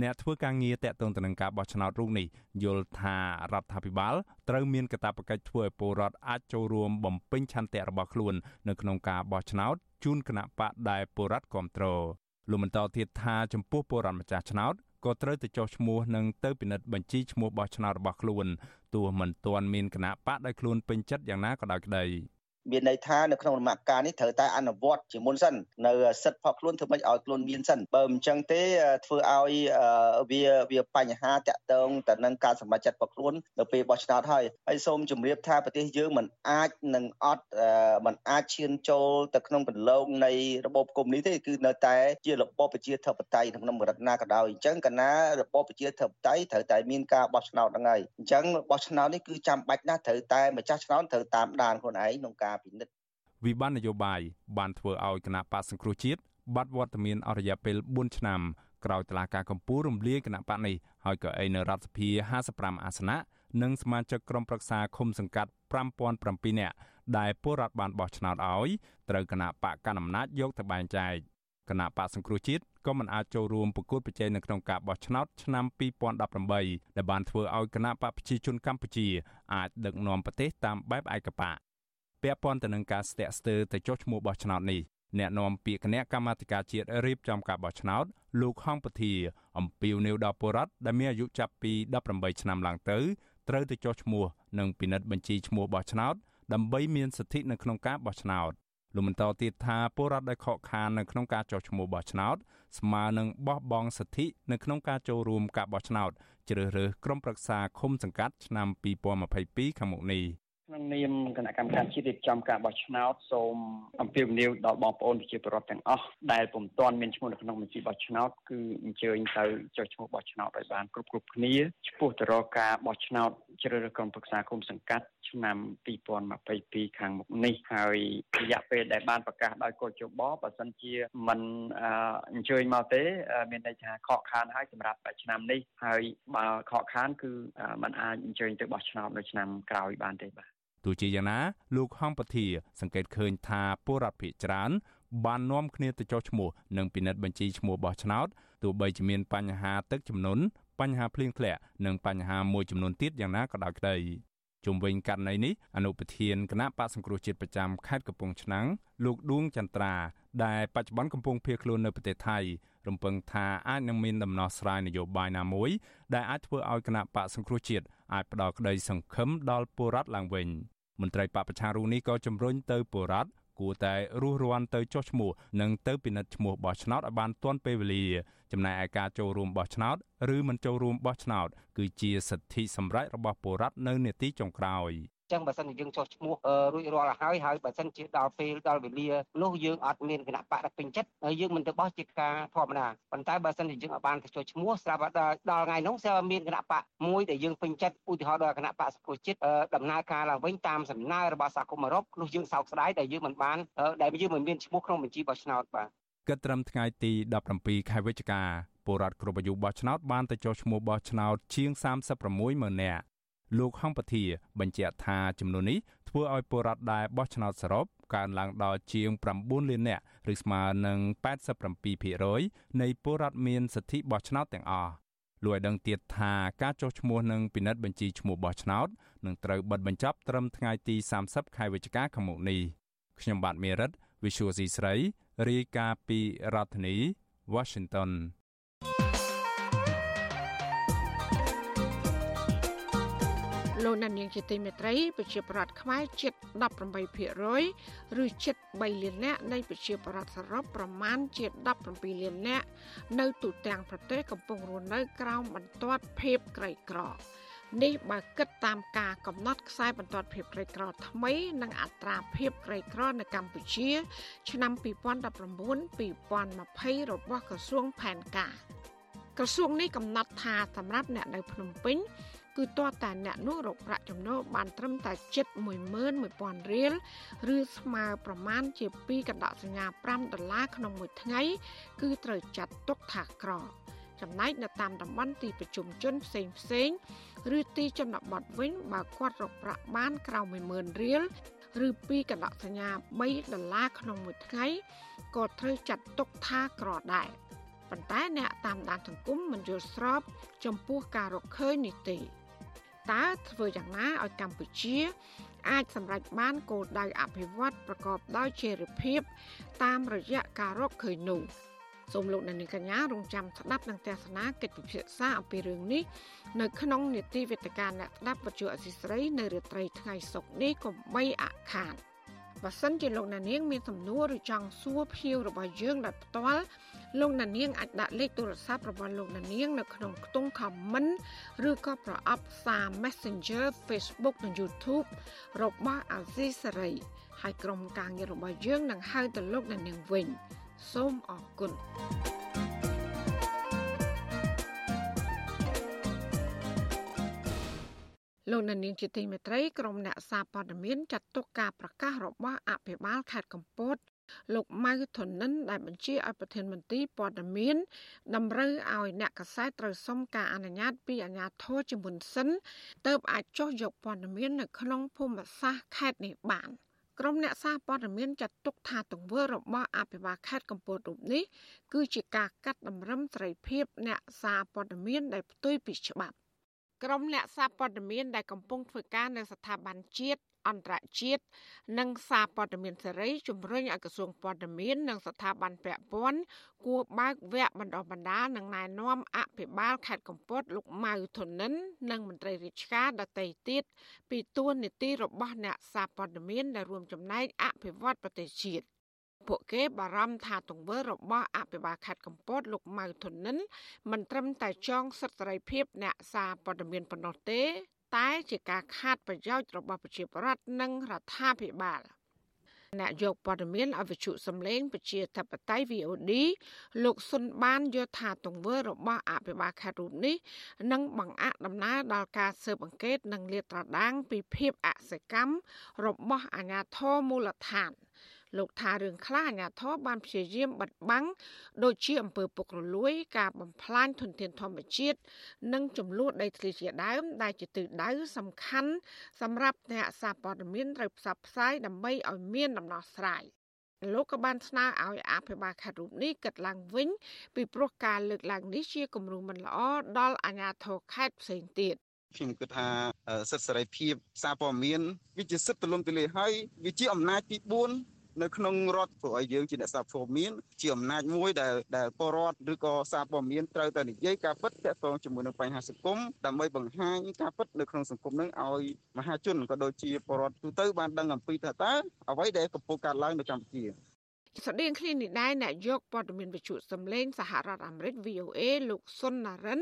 អ្នកធ្វើការងារតាក់ទងទៅនឹងការបោះឆ្នោតរូបនេះយល់ថារដ្ឋាភិបាលត្រូវមានកាតព្វកិច្ចធ្វើឲ្យពលរដ្ឋអាចចូលរួមបំពេញឆន្ទៈរបស់ខ្លួននៅក្នុងការបោះឆ្នោតជូនគណៈបកដែលពលរដ្ឋគ្រប់គ្រងលោកបន្តទៀតថាចំពោះពលរដ្ឋម្ចាស់ឆ្នោត ក៏ត្រូវទៅចុះឈ្មោះនិងទៅពិនិត្យបញ្ជីឈ្មោះបោះឆ្នោតរបស់ខ្លួនទោះមិនទាន់មានគណៈបកដែលខ្លួនពេញចិត្តយ៉ាងណាក៏ដោយក្តី មានន័យថានៅក្នុងរមការនេះត្រូវតែអនុវត្តជាមុនសិននៅសិទ្ធិផកខ្លួនធ្វើម៉េចឲ្យខ្លួនមានសិនបើមិនចឹងទេធ្វើឲ្យវាវាបញ្ហាតាក់ទងទៅនឹងការសម្រេចចិត្តផកខ្លួននៅពេលបោះឆ្នោតហើយហើយសូមជម្រាបថាប្រទេសយើងមិនអាចនឹងអត់មិនអាចឈានចូលទៅក្នុងគន្លងនៃរបបកុម្មុយនីសទេគឺនៅតែជារបបប្រជាធិបតេយ្យក្នុងរដ្ឋណាក៏ដោយអញ្ចឹងកណារបបប្រជាធិបតេយ្យត្រូវតែមានការបោះឆ្នោតហ្នឹងហើយអញ្ចឹងបោះឆ្នោតនេះគឺចាំបាច់ណាស់ត្រូវតែម្ចាស់ឆ្នោតត្រូវតាមដានខ្លួនឯងក្នុងការពិនិត្យវិបត្តិនយោបាយបានធ្វើឲ្យគណៈបកសង្គ្រោះជាតិបាត់វត្តមានអស់រយៈពេល4ឆ្នាំក្រោយតឡាការកម្ពុជារំលាយគណៈបកនេះហើយក៏ឯនៅរដ្ឋសភា55អាសនៈនិងសមាជិកក្រុមប្រឹក្សាឃុំសង្កាត់5007នាក់ដែលពលរដ្ឋបានបោះឆ្នោតឲ្យត្រូវគណៈបកកណ្ដាលអំណាចយកទៅបែងចែកគណៈបកសង្គ្រោះជាតិក៏មិនអាចចូលរួមប្រកួតប្រជែងនៅក្នុងការបោះឆ្នោតឆ្នាំ2018ដែលបានធ្វើឲ្យគណៈបកប្រជាជនកម្ពុជាអាចដឹកនាំប្រទេសតាមបែបឯកបក ពាក់ព័ន្ធទៅនឹងការស្ទាក់ស្ទើរទៅចុះឈ្មោះបោះឆ្នោតនេះអ្នកនាំពាក្យគណៈកម្មាធិការជាតិរៀបចំការបោះឆ្នោតលោកហងពធាអំពីវនីវដល់ពលរដ្ឋដែលមានអាយុចាប់ពី18ឆ្នាំឡើងទៅត្រូវទៅចុះឈ្មោះនិងពិនិត្យបញ្ជីឈ្មោះបោះឆ្នោតដើម្បីមានសិទ្ធិនៅក្នុងការបោះឆ្នោតលោកបន្តទៀតថាពលរដ្ឋដែលខកខាននៅក្នុងការចុះឈ្មោះបោះឆ្នោតស្មើនឹងបោះបង់សិទ្ធិនៅក្នុងការចូលរួមការបោះឆ្នោតជ្រើសរើសក្រុមប្រឹក្សាឃុំសង្កាត់ឆ្នាំ2022ខាងមុខនេះ ក្នុងនាមគណៈកម្មការជាតិរៀបចំការបោះឆ្នោតសូមអំពាវនាវដល់បងប្អូនប្រជាពលរដ្ឋទាំងអស់ដែលពុំទាន់មានឈ្មោះនៅក្នុងបញ្ជីបោះឆ្នោតគឺអញ្ជើញទៅចុះឈ្មោះបោះឆ្នោតឲ្យបានគ្រប់គ្រប់គ្នាចំពោះទៅរកការបោះឆ្នោតជ្រើសរើសក្រុមប្រឹក្សាគុំសង្កាត់ឆ្នាំ2022ខាងមុខនេះហើយរយៈពេលដែលបានប្រកាសដោយកោជបបើសិនជាមិនអញ្ជើញមកទេ មានន័យថាខកខានហើយសម្រាប់ឆ្នាំនេះហើយបើខកខានគឺมันអាចអញ្ជើញទៅបោះឆ្នោតនៅឆ្នាំក្រោយបានទេបាទ ទោះជាយ៉ាងណាលោកហំពធា សង្កេតឃើញថាពលរដ្ឋភាគច្រើនបាននាំគ្នាទៅចុះឈ្មោះនិងពិនិត្យបញ្ជីឈ្មោះបោះឆ្នោតទោះបីជាមានបញ្ហាទឹកជំនន់បញ្ហាភ្លៀងធ្លាក់និងបញ្ហាមួយចំនួនទៀតយ៉ាងណាក៏ដោយក្តីជុំវិញករណីនេះអនុប្រធានគណៈបកសង្គ្រោះជាតិប្រចាំខេត្តកំពង់ឆ្នាំងលោកឌួងចន្ទ្រាដែលបច្ចុប្បន្នកំពុងភៀសខ្លួននៅប្រទេសថៃរំពឹងថាអាចនឹងមានដំណោះស្រាយនយោបាយណាមួយដែលអាចធ្វើឲ្យគណៈបកសង្គ្រោះជាតិអាចផ្ដល់ក្តីសង្ឃឹមដល់ពលរដ្ឋឡើងវិញ មន្ត្រីបពប្រឆាំងរូបនេះក៏ជំរុញទៅពលរដ្ឋគួរតែរស់រាន់ទៅចុះឈ្មោះនិងទៅពិនិត្យឈ្មោះបោះឆ្នោតឲ្យបានទាន់ពេលវេលាចំណែកឯការចូលរួមបោះឆ្នោតឬមិនចូលរួមបោះឆ្នោតគឺជាសិទ្ធិសម្រេចរបស់ពលរដ្ឋនៅនេតិចុងក្រោយ ចឹងបើសិនជាយើងចុះឈ្មោះរួចរាល់ហើយហើយបើសិនជាដល់ពេលដល់វេលានោះយើងអត់មានគណៈបកពេញចិត្តហើយយើងមិនទៅបោះជាការធម្មតាប៉ុន្តែបើសិនជាយើងអត់បានទៅចុះឈ្មោះស្រាប់ដល់ដល់ថ្ងៃនោះស្រាប់មានគណៈបកមួយដែលយើងពេញចិត្តឧទាហរណ៍ដល់គណៈបកសង្គមជាតិដំណើរការឡើងវិញតាមសំណើរបស់សហគមន៍អឺរ៉ុបនោះយើងសោកស្ដាយដែលយើងមិនបានដែលយើងមិនមានឈ្មោះក្នុងបញ្ជីបោះឆ្នោតបាទគិតត្រឹមថ្ងៃទី17ខែវិច្ឆិកាពលរដ្ឋគ្រប់អាយុបោះឆ្នោតបានទៅចុះឈ្មោះបោះឆ្នោតជាង36ម៉ឺននាក់ លោកហងពធាបញ្ជាក់ថាចំនួននេះធ្វើឲ្យពលរដ្ឋដែលបោះឆ្នោតសរុបកើនឡើងដល់ជាង9លាននាក់ឬស្មើនឹង87%នៃពលរដ្ឋមានសិទ្ធិបោះឆ្នោតទាំងអស់លោកឲ្យដឹងទៀតថាការចុះឈ្មោះនិងពិនិត្យបញ្ជីឈ្មោះបោះឆ្នោតនឹងត្រូវបិទបញ្ចប់ត្រឹមថ្ងៃទី30ខែវិច្ឆិកាខាងមុខនេះខ្ញុំបាទមេរិត Visual C ស្រីរាយការណ៍ពីរដ្ឋធានី Washington លោកណានៀងជាទីមេត្រីប្រជាប្រដ្ឋខ្មែរជិត18%ឬជិត3លាននាក់នៃប្រជាប្រដ្ឋសរុបប្រមាណជា17លាននាក់នៅទូទាំងប្រទេសកំពុងរស់នៅក្រោមបន្ទាត់ភាពក្រីក្រនេះបើគិតតាមការកំណត់ខ្សែបន្ទាត់ភាពក្រីក្រថ្មីនិងអត្រាភាពក្រីក្រនៅកម្ពុជា ឆ្នាំ2019-2020របស់ក្រសួងផែនការក្រសួងនេះកំណត់ថាសម្រាប់អ្នកនៅភ្នំពេញ គឺទាល់តែអ្នកនោះរកប្រាក់ចំណូលបានត្រឹមតែជិត11000រៀលឬស្មើប្រមាណជា2កណ្ដកសញ្ញា5ដុល្លារក្នុងមួយថ្ងៃ គឺត្រូវចាត់ទុកថាក្រចំណែកនៅតាមតំបន់ទីប្រជុំជនផ្សេងផ្សេងឬទីជនបទវិញបើគាត់រកប្រាក់បានក្រោម10000រៀលឬ2កណ្ដកសញ្ញា3ដុល្លារក្នុងមួយថ្ងៃក៏ត្រូវចាត់ទុកថាក្រដែរប៉ុន្តែអ្នកតាមដានសង្គមមិនយល់ស្រប ចំពោះការរកឃើញនេះទេ តើធ្វើយ៉ាងណាឲ្យកម្ពុជា អាចសម្រេចបានគោលដៅអភិវឌ្ឍប្រកបដោយចីរភាពតាមរយៈការរកឃើញនោះសូមលោកអ្នកនាងកញ្ញារងចាំស្ដាប់នឹងទស្សនាកិច្ចពិភាក្សាអំពីរឿងនេះនៅក្នុងនេតិវេទិកាអ្នកស្ដាប់វិទ្យុអសីស្រី នៅរាត្រីថ្ងៃសុក្រនេះកុំបីអាខាន បើសិនជាលោកអ្នកនាងមានសំណួរឬចង់សួរភ្ញៀវរបស់យើងដោយផ្ទាល់លោកអ្នកនាងអាចដាក់លេខទូរស័ព្ទរបស់លោកអ្នកនាងនៅក្នុងខ្ទង់ comment ឬក៏ប្រអប់សារ Messenger Facebook និង YouTube របស់ Azizi Saray ហើយក្រុមការងាររបស់យើងនឹងហៅទៅលោកអ្នកនាងវិញសូមអរគុណ លោកនានីជាទីមេត្រីក្រុមអ្នកសារព័ត៌មានចាត់ទុកការប្រកាសរបស់អភិបាលខេត្តកំពតលោកម៉ៅធនិនដែលបញ្ជាឲ្យប្រធានមន្ត្រីព័ត៌មានតម្រូវឲ្យអ្នកកសែតត្រូវសុំការអនុញ្ញាតពីអាជ្ញាធរជាមុនសិនទើបអាចចុះយកព័ត៌មាននៅក្នុងភូមិសាស្ត្រខេត្តនេះបានក្រុមអ្នកសារព័ត៌មានចាត់ទុកថាទង្វើរបស់អភិបាលខេត្តកំពតរូបនេះគឺជាការកាត់តម្រឹមសេរីភាពអ្នកសារព័ត៌មានដែលផ្ទុយពីច្បាប់ ក្រុមអ្នកសារព័ត៌មានដែលកំពុងធ្វើការនៅស្ថាប័នជាតិអន្តរជាតិនិងសារព័ត៌មានសេរីជំរុញឲ្យក្រសួងព័ត៌មាននិងស្ថាប័នពាក់ព័ន្ធគួរបើកវគ្គបណ្ដុះបណ្ដាលនិងណែនាំអភិបាលខេត្តកំពតលោកម៉ៅធនិន និងមន្ត្រីរាជការដទៃទៀតពីទួលនីតិរបស់អ្នកសារព័ត៌មានដែលរួមចំណែកអភិវឌ្ឍប្រទេសជាតិ ពួកគេបារម្ភថាទង្វើរបស់អភិបាលខេត្តកំពតលោកម៉ៅធនិនមិនត្រឹមតែចងសិទ្ធិសេរីភាពអ្នកសារព័ត៌មានប៉ុណ្ណោះទេ តែជាការខាតប្រយោជន៍របស់ប្រជាពលរដ្ឋនិងរដ្ឋាភិបាលអ្នកយកព័ត៌មានអវិជ្ជសម្លេងប្រជាធិបតេយ្យ VOD លោកសុនបានយល់ថាទង្វើរបស់អភិបាលខេត្តរូបនេះនឹងបង្អាក់ដំណើរដល់ការស៊ើបអង្កេតនិងលាតត្រដាងពីភាពអសកម្មរបស់អាជ្ញាធរមូលដ្ឋាន។ លោកថារឿងខ្លះអាញាធរបានព្យាយាមបិទបាំងដូចជាអំពើពុករលួយ ការបំផ្លាញធនធានធម្មជាតិនិងចំនួនដីធ្លីជាដើម ដែលជាទិសដៅសំខាន់សម្រាប់អ្នកសារព័ត៌មានត្រូវផ្សព្វផ្សាយដើម្បីឲ្យមានដំណោះស្រាយលោកក៏បានស្នើឲ្យអភិបាលខេត្តរូបនេះគិតឡើងវិញ ពីព្រោះការលើកឡើងនេះជាគំរូមិនល្អដល់អាជ្ញាធរខេត្តផ្សេងទៀតខ្ញុំគិតថាសិទ្ធិសេរីភាពសារព័ត៌មានវាជាសិទ្ធិទូលំទូលាយហើយវាជាអំណាចទី4 នៅក្នុងរដ្ឋព្រោះឲ្យយើងជាអ្នកសារព័ត៌មានជាអំណាចមួយដែលដែលពលរដ្ឋឬក៏សារព័ត៌មានត្រូវតែនិយាយការពិតទាក់ទងជាមួយនឹងបញ្ហាសង្គមដើម្បីបង្ហាញការពិតនៅក្នុងសង្គមនឹងឲ្យមហាជនក៏ដូចជាពលរដ្ឋទូទៅបានដឹងអំពីថាតើអ្វីដែលកំពុងកើតឡើងនៅកម្ពុជាស្តីងគ្នានេះដែរអ្នកយកព័ត៌មានវិទ្យុសំឡេងសហរដ្ឋអាមេរិក VOA លោកសុនណារិន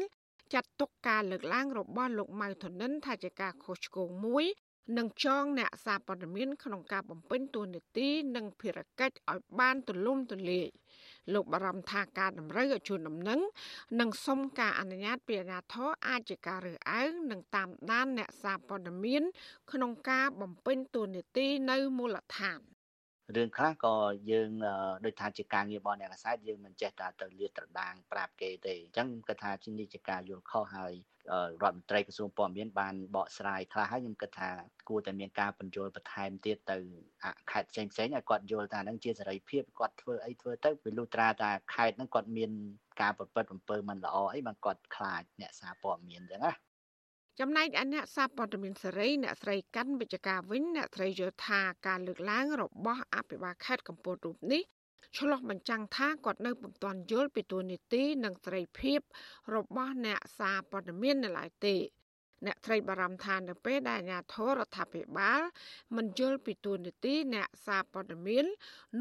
ចាត់ទុកការលើកឡើងរបស់លោកម៉ៅធនិនថាជាការខុសឆ្គងមួយ និងចងអ្នកសារព័ត៌មានក្នុងការបំពេញតួនាទីនិងភារកិច្ចឲ្យបានទូលំទូលាយលោកបារម្ភថាការតម្រូវឲ្យជូនដំណឹងនិងសុំការអនុញ្ញាតពីអាជ្ញាធរអាចជាការរើសអើងនិងតាមដានអ្នកសារព័ត៌មាន ក្នុងការបំពេញតួនាទីនៅមូលដ្ឋានរឿងខ្លះក៏យើងដូចថាជាការងាររបស់អ្នកកសែតយើងមិនចេះតែទៅលាតត្រដាងប្រាប់គេទេអញ្ចឹងខ្ញុំគិតថាជានេះជាការយល់ខុសហើយ រដ្ឋមន្ត្រីក្រសួងព័ត៌មានបានបកស្រាយខ្លះហើយខ្ញុំគិតថាគួរតែមានការបញ្យល់បន្ថែមទៀតទៅខេត្តផ្សេងផ្សេងឲ្យគាត់យល់ថានឹងជាសេរីភាពគាត់ធ្វើអីធ្វើទៅពីលុះត្រាតែខេត្តហ្នឹងគាត់មានការប្រព្រឹត្តអំពើមិនល្អអីបានគាត់ខ្លាចអ្នកសារព័ត៌មានអញ្ចឹងណាចំណែកឯអ្នកសារព័ត៌មានសេរីអ្នកស្រីកាន់វិជ្ជការវិញអ្នកស្រីយល់ថាការលើកឡើងរបស់អភិបាលខេត្តកំពតរូបនេះ ឆ្លោះបញ្ចាំងថាគាត់នៅពុំទាន់យល់ពីទួលនីតិនិងសេរីភាពរបស់អ្នកសារព័ត៌មាននៅឡើយទេអ្នកត្រីបារម្ភថានៅពេលដែលអាជ្ញាធររដ្ឋាភិបាលមិនយល់ពីទួលនីតិអ្នកសារព័ត៌មាន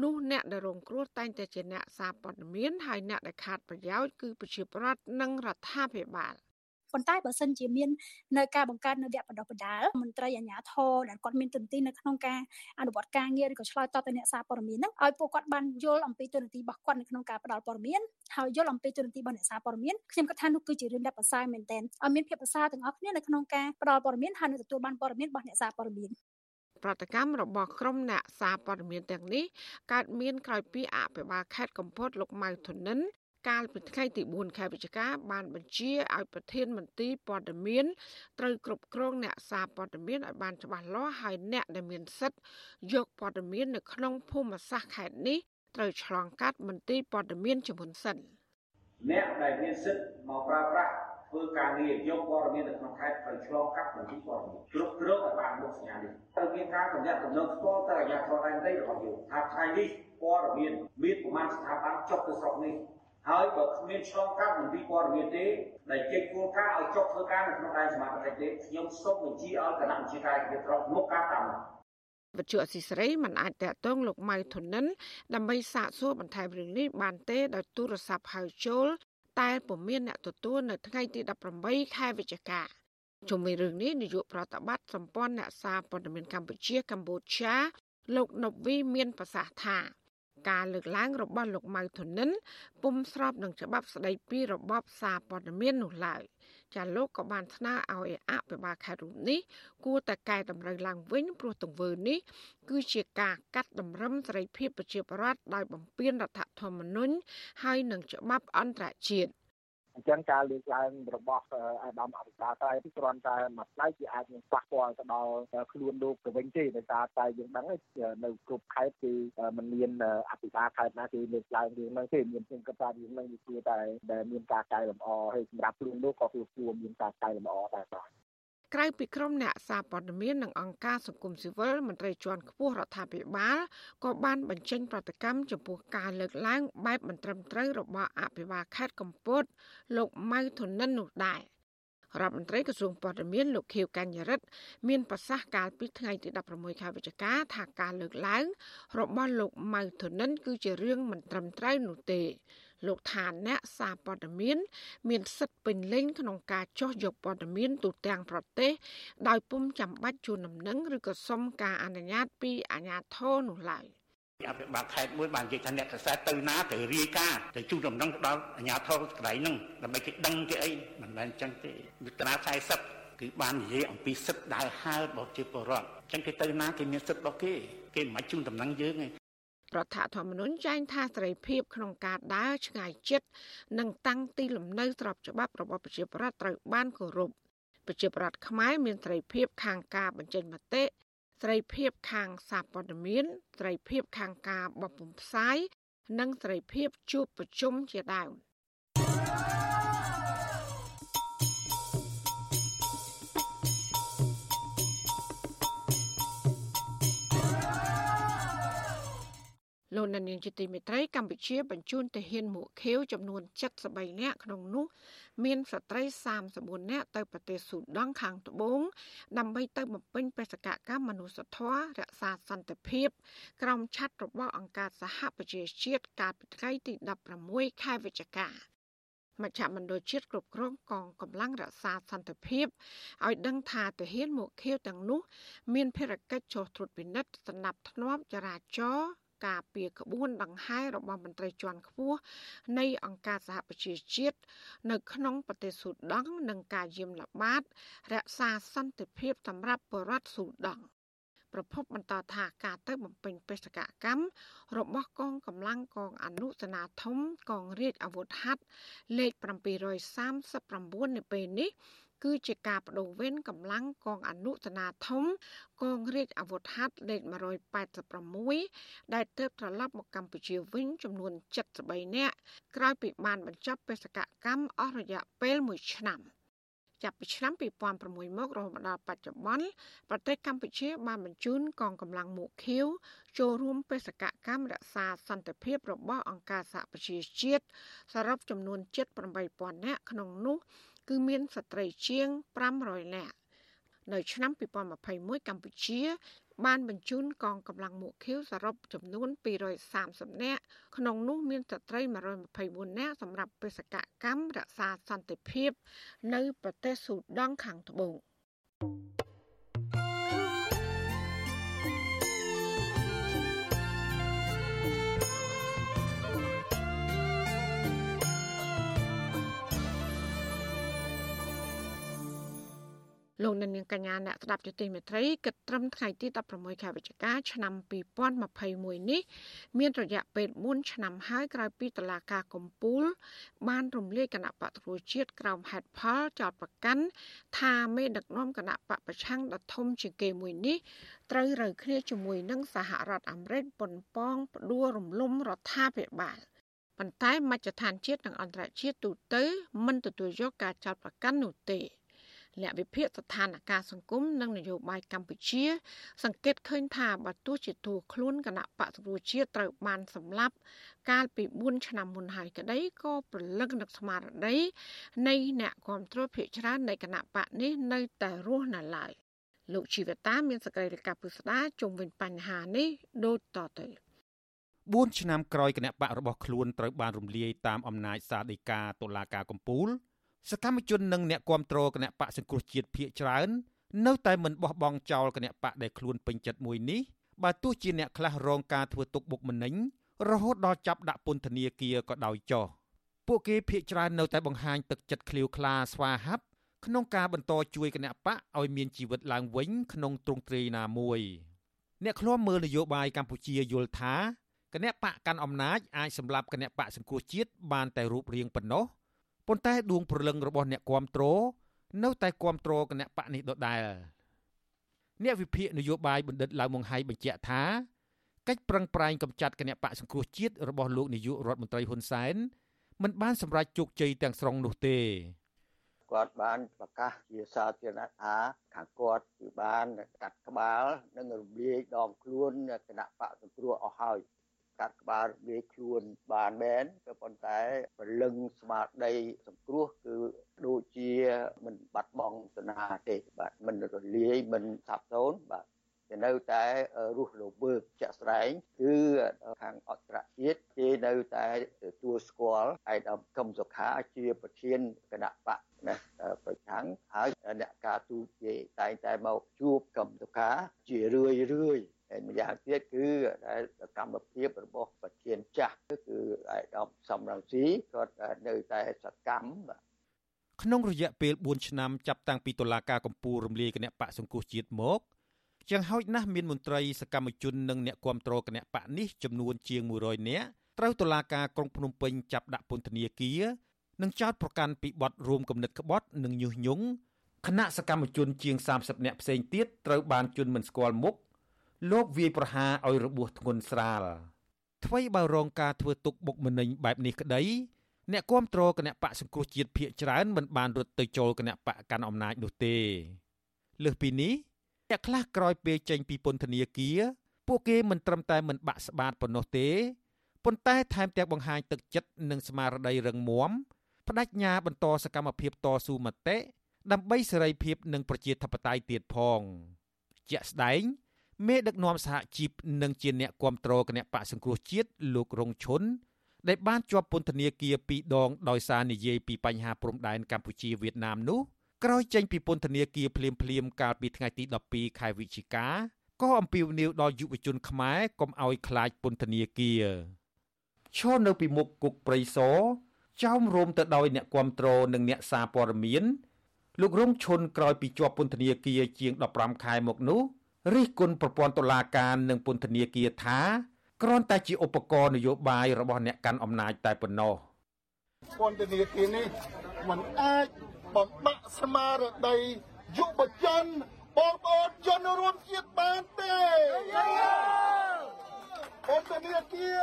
នោះអ្នកដែលរងគ្រោះតែងតែជាអ្នកសារព័ត៌មានហើយអ្នកដែលខាតប្រយោជន៍គឺប្រជាពលរដ្ឋនិងរដ្ឋាភិបាល ប៉ុន្តែបើសិនជាមាននៅការបង្កើតនៅវគ្គបណ្ដុះបណ្ដាលមន្ត្រីអាជ្ញាធរដែលគាត់មានទន្ទឹងនៅក្នុងការអនុវត្តការងារឬក៏ឆ្លើយតបទៅអ្នកសារព័ត៌មានហ្នឹងឲ្យពួកគាត់បានយល់អំពីទូនាទីរបស់គាត់នៅក្នុងការផ្ដល់ព័ត៌មានហើយយល់អំពីទូនាទីរបស់អ្នកសារព័ត៌មានខ្ញុំគិតថានោះគឺជារឿងដែលប្រសើរមែនទែនឲ្យមានភាពប្រសើរទាំងអស់គ្នានៅក្នុងការផ្ដល់ព័ត៌មានហើយនឹងទទួលបានព័ត៌មានរបស់អ្នកសារព័ត៌មានប្រតិកម្មរបស់ក្រុមអ្នកសារព័ត៌មានទាំងនេះកើតមានក្រោយពីអភិបាលខេត្តកំពតលោកម៉ៅធនិន កាលពីថ្ងៃទី4ខែវិច្ឆិកាបានបញ្ជាឲ្យប្រធានមន្ទីរព័ត៌មានត្រូវគ្រប់គ្រងអ្នកសារព័ត៌មានឲ្យបានច្បាស់លាស់ហើយអ្នកដែលមានសិទ្ធិយកព័ត៌មាននៅក្នុងភូមិសាស្ត្រខេត្តនេះត្រូវឆ្លងកាត់មន្ទីរព័ត៌មានជំនុនសិនអ្នកដែលមានសិទ្ធិមកប្រើប្រាស់ធ្វើការងារយកព័ត៌មាននៅក្នុងខេត្តត្រូវឆ្លងកាត់មន្ទីរព័ត៌មានគ្រប់គ្រងឲ្យបានមុខសញ្ញានេះត្រូវមានការកំណត់កំណត់ស្គាល់ទៅអាជ្ញាធរដែនដីរបស់យើងថាថ្ងៃនេះព័ត៌មានមានប្រមាណស្ថាប័នចុះទៅស្រុកនេះ ហើយបើគ្មានឆ្លងកាត់មន្ទីរព័ត៌មានទេដែលចេញគោលការណ៍ឲ្យចុះធ្វើការនៅក្នុងដែនសមត្ថកិច្ចទេខ្ញុំសូមបញ្ជាឲ្យគណៈបញ្ជាការគ្រប់គ្រងមុខការតាមវិទ្យុអស៊ីសេរីមិនអាចតតងលោកម៉ៅធនិនដើម្បីសាកសួរបន្ថែមរឿងនេះបានទេដោយទូរស័ព្ទហៅចូលតែពុំមានអ្នកទទួលនៅថ្ងៃទី18ខែវិច្ឆិកាជុំវិញរឿងនេះនាយកប្រតិបត្តិសម្ព័ន្ធអ្នកសារព័ត៌មានកម្ពុជាកម្ពុជាលោកណូវីមានប្រសាសន៍ថា ការលើកឡើងរបស់លោកម៉ៅធនិនពុំស្របនឹងច្បាប់ស្តីពីរបបសារព័ត៌មាននោះឡើយចាលោកក៏បានស្នើឲ្យអភិបាលខេត្តរូបនេះគួរតែកែតម្រូវឡើងវិញព្រោះទង្វើនេះគឺជាការកាត់តម្រឹមសេរីភាពប្រជាពលរដ្ឋដោយបំពានរដ្ឋធម្មនុញ្ញហើយនឹងច្បាប់អន្តរជាតិ អញ្ចឹងការលើកឡើងរបស់អាដាមអភិបាលតែគ្រាន់តែមួយផ្នែកវាអាចនឹងប៉ះពាល់ទៅដល់ខ្លួនលោកទៅវិញទេដោយសារតែយើងដឹងនៅគ្រប់ខេត្តគឺมันមានអភិបាលខេត្តណាគេលើកឡើងរឿងហ្នឹងទេមានខ្ញុំគិតថារឿងហ្នឹងវាគឺតែដែលមានការកែលម្អហើយសម្រាប់ខ្លួនលោកក៏គួរមានការកែលម្អដែរបាទ ក្រៅពីក្រុមអ្នកសារព័ត៌មាននិងអង្គការសង្គមស៊ីវិលមន្ត្រីជាន់ខ្ពស់រដ្ឋាភិបាលក៏បានបញ្ចេញប្រតិកម្មចំពោះការលើកឡើងបែបមិនត្រឹមត្រូវរបស់អភិបាលខេត្តកំពត លោកម៉ៅធនិននោះដែររដ្ឋមន្ត្រីក្រសួងព័ត៌មានលោកខៀវកញ្ញរិទ្ធមានប្រសាសន៍កាលពីថ្ងៃទី16ខែវិច្ឆិកាថាការលើកឡើងរបស់លោកម៉ៅធនិនគឺជារឿងមិនត្រឹមត្រូវនោះទេ លោកថាអ្នកសារព័ត៌មានមានសិទ្ធិពេញលេញក្នុងការចោះយកព័ត៌មានទូទាំងប្រទេស ដោយពុំចាំបាច់ជូនដំណឹងឬក៏សុំការអនុញ្ញាតពីអាជ្ញាធរនោះឡើយអភិបាលខេត្តមួយបាននិយាយថាអ្នកកសែតទៅណាទៅរាយការណ៍ទៅជួនដំណឹងដល់អាជ្ញាធរកន្លែងហ្នឹងដើម្បីគេដឹងគេអីមិនមែនអញ្ចឹងទេវិទ្យា40គឺបាននិយាយអំពីសិទ្ធិដើរហើររបស់ជាពលរដ្ឋអញ្ចឹងគេទៅណាគេមានសិទ្ធិរបស់គេគេមិនអាចជូនដំណឹងយើងទេ រដ្ឋធម្មនុញ្ញចែងថាសេរីភាពក្នុងការដើរឆ្ងាយចិត្តនិងតាំងទីលំនៅស្របច្បាប់របស់ប្រជាប្រដ្ឋត្រូវបានគោរពប្រជាប្រដ្ឋខ្មែរមានសេរីភាពខាងការបញ្ចេញមតិសេរីភាពខាងសារព័ត៌មានសេរីភាពខាងការបោះពុម្ពផ្សាយនិងសេរីភាពជួបប្រជុំជាដើម លោកនាងជាទីមេត្រីកម្ពុជាបញ្ជូនទាហានមួកខៀវចំនួន73នាក់ក្នុងនោះមានស្ត្រី34នាក់ទៅប្រទេសស៊ូដង់ខាងត្បូងដើម្បីទៅបំពេញបេសកកម្មមនុស្សធម៌រក្សាសន្តិភាព ក្រោមឆ័ត្ររបស់អង្គការសហប្រជាជាតិកាលពីថ្ងៃទី16ខែវិច្ឆិកាមជ្ឈមណ្ឌលជាតិគ្រប់គ្រងកងកម្លាំងរក្សាសន្តិភាពឲ្យដឹងថាទាហានមកខៀវទាំងនោះ មានភារកិច្ចចុះត្រួតពិនិត្យស្នាប់ធ្នាប់ចរាចរណ៍ ការពីក្បួនដង្ហែរបស់មន្ត្រីជាន់ខ្ពស់នៃអង្គការសហប្រជាជាតិនៅក្នុងប្រទេសស៊ូដង់និងការយាមល្បាតរក្សាសន្តិភាពសម្រាប់បរដ្ឋស៊ូដង់ប្រពន្ធបន្តថាការទៅបំពេញបេសកកម្មរបស់កងកម្លាំងកងអនុសេនាធំកងរាជអាវុធហត្ថលេខ739នៅពេលនេះ គឺជាការបដូរវេនកម្លាំងកងអនុសេនាធំ កងរាជអាវុធហត្ថលេខ186ដែលទើបត្រឡប់មកកម្ពុជាវិញចំនួន73នាក់ក្រោយពីបានបញ្ចប់បេសកកម្មអស់រយៈពេល1ឆ្នាំចាប់ពីឆ្នាំ2006មករហូតដល់បច្ចុប្បន្នប្រទេសកម្ពុជាបានបញ្ជូនកងកម្លាំងមួកខៀវចូលរួមបេសកកម្មរក្សាសន្តិភាពរបស់អង្គការសហប្រជាជាតិសរុបចំនួន78,000នាក់ក្នុងនោះ គឺមានស្ត្រីជាង500នាក់នៅឆ្នាំ2021កម្ពុជា បានបញ្ជូនកងកម្លាំងមួកខៀវសរុបចំនួន230នាក់ក្នុងនោះមានស្ត្រី124នាក់សម្រាប់បេសកកម្មរក្សាសន្តិភាព នៅប្រទេសស៊ូដង់ខាងត្បូង។ លោកនាងកញ្ញាអ្នកស្ដាប់យុតិមេត្រីគិតត្រឹមថ្ងៃទី16ខែវិច្ឆិកាឆ្នាំ2021នេះ មានរយៈពេល4ឆ្នាំហើយក្រោយពីតឡាការកំពូល បានរំលាយគណៈបកប្រជាជាតិក្រោមហេតុផលចោតប្រកាន់ថាមេដឹកនាំគណៈបកប្រឆាំងដ៏ធំជាងគេមួយនេះត្រូវរើគ្នាជាមួយនឹងសហរដ្ឋអាមេរិកប៉ុនប៉ងផ្ដួលរំលំរដ្ឋាភិបាលប៉ុន្តែមជ្ឈដ្ឋានជាតិនិងអន្តរជាតិទូទៅមិនទទួលយកការចោទប្រកាន់នោះទេ អ្នកវិភាគស្ថានភាពសង្គមនិងនយោបាយកម្ពុជា សង្កេតឃើញថាបើទោះជាទូខ្លួនគណៈបកប្រជាជាតិត្រូវបានសម្លាប់កាលពី4ឆ្នាំមុនហើយក្តីក៏ប្រលឹងនឹកស្មារតីនៃអ្នកគ្រប់គ្រងភាគច្រើននៃគណៈបកនេះនៅតែរស់នៅឡើយលោកជីវតាមានសកម្មភាពពុស្ដាជុំវិញបញ្ហានេះដូចតទៅ4ឆ្នាំក្រោយគណៈបករបស់ខ្លួនត្រូវបានរំលាយតាមអំណាចសាដីកាតុលាការកំពូល សកម្មជននិងអ្នកគាំទ្រគណៈបកសង្គ្រោះជាតិភៀកច្រើន នៅតែមិនបោះបង់ចោលគណៈបកដែលខ្លួនពេញចិត្តមួយនេះបើទោះជាអ្នកខ្លះរងការធ្វើទុកបុកម្នេញរហូតដល់ចាប់ដាក់ពន្ធនាគារក៏ដោយចោះពួកគេភៀកច្រើននៅតែបង្ហាញទឹកចិត្តឃ្លាវខ្លាស្វាហាប់ក្នុងការបន្តជួយគណៈបកឲ្យមានជីវិតឡើងវិញក្នុងទ្រង់ទ្រាយណាមួយអ្នកឃ្លាំមើលនយោបាយកម្ពុជាយល់ថាគណៈបកកាន់អំណាចអាចសម្លាប់គណៈបកសង្គ្រោះជាតិបានតែរូបរាងប៉ុណ្ណោះ ប៉ុន្តែដួងព្រលឹងរបស់អ្នកគាំទ្រនៅតែគាំទ្រគណៈបកនេះដដែលអ្នកវិភាគនយោបាយបណ្ឌិតឡៅម៉ុងហៃបញ្ជាក់ថាកិច្ចប្រឹងប្រែងកម្ចាត់គណៈបកសង្គ្រោះជាតិរបស់លោកនាយករដ្ឋមន្ត្រីហ៊ុនសែនមិនបានសម្រេចជោគជ័យទាំងស្រុងនោះទេគាត់បានប្រកាសជាសាធារណៈថាខាងគាត់គឺបានកាត់ក្បាលនិងរំលាយដងខ្លួនគណៈបកសង្គ្រោះអស់ហើយ កាត់ក្បាលវាខ្លួនបានមែនក៏ប៉ុន្តែព្រលឹងស្មារតីសង្គ្រោះគឺដូចជាមិនបាត់បង់សនាទេបាទមិនរលាយមិនសាបសូន្យបាទគេនៅតែរស់រវើកចាក់ស្រែងគឺខាងអន្តរជាតិគេនៅតែទទួលស្គាល់ឯកឧត្តមកឹមសុខាជាប្រធានគណៈបកណាប្រឆាំងហើយអ្នកការទូតគេតែងតែមកជួបកឹមសុខាជារឿយរឿយ ហើយម្យ៉ាងទៀតគឺដែលសកម្មភាពរបស់ប្រធានចាស់គឺឯកឧត្តមសំរងស៊ីគាត់នៅតែសកម្មបាទក្នុងរយៈពេល4ឆ្នាំចាប់តាំងពីតុលាការកំពូលរំលាយគណៈបកសង្គោះជាតិមកជាងហោចណាស់មានមន្ត្រីសកម្មជននិងអ្នកគាំទ្រគណៈបកនេះចំនួនជាង100នាក់ត្រូវតុលាការក្រុងភ្នំពេញចាប់ដាក់ពន្ធនាគារនិងចោទប្រកាន់ពីបទរួមគំនិតក្បត់និងញុះញង់គណៈសកម្មជនជាង30នាក់ផ្សេងទៀតត្រូវបានជន់មិនស្គាល់មុខ លោកវាយប្រហារឲ្យរបួសធ្ងន់ស្រាលអ្វីបើរងការធ្វើទុកបុកម្នេញបែបនេះក្តីអ្នកគាំទ្រគណៈបកសង្គ្រោះជាតិភៀកច្រើនមិនបានរត់ទៅចូលគណៈបកកាន់អំណាចនោះទេលើសពីនេះអ្នកខ្លះក្រោយពេលចេញពីពន្ធនាគារពួកគេមិនត្រឹមតែមិនបាក់ស្បាតប៉ុណ្ណោះទេប៉ុន្តែថែមទាំងបង្ហាញទឹកចិត្តនិងស្មារតីរឹងមាំបដិញ្ញាបន្តសកម្មភាពតស៊ូមតិដើម្បីសេរីភាពនិងប្រជាធិបតេយ្យទៀតផងជាក់ស្ដែង មេដឹកនាំសហជីពនិងជាអ្នកគ្រប់គ្រងគណៈបកសង្គ្រោះជាតិលោករងឈុនដែលបានជាប់ពន្ធនាគារពីរដងដោយសារនិយាយពីបញ្ហាព្រំដែនកម្ពុជាវៀតណាមនោះក្រោយចេញពីពន្ធនាគារភ្លាមភ្លាមកាលពីថ្ងៃទី12ខែវិច្ឆិកាក៏អំពាវនាវដល់យុវជនខ្មែរកុំឲ្យខ្លាចពន្ធនាគារឈរនៅពីមុខគុកព្រៃសរចោមរោមទៅដោយអ្នកគាំទ្រនិងអ្នកសារព័ត៌មានលោករងឈុនក្រោយពីជាប់ពន្ធនាគារជាង15ខែមកនោះ រិះគន់ប្រព័ន្ធតុលាការនិងពន្ធនាគារថាគ្រាន់តែជាឧបករណ៍នយោបាយរបស់អ្នកកាន់អំណាចតែប៉ុណ្ណោះពន្ធនាគារនេះมันអាចបំបាក់ស្មារតីយុវជនបងប្អូនជនរួមជាតិបានទេពន្ធនាគារ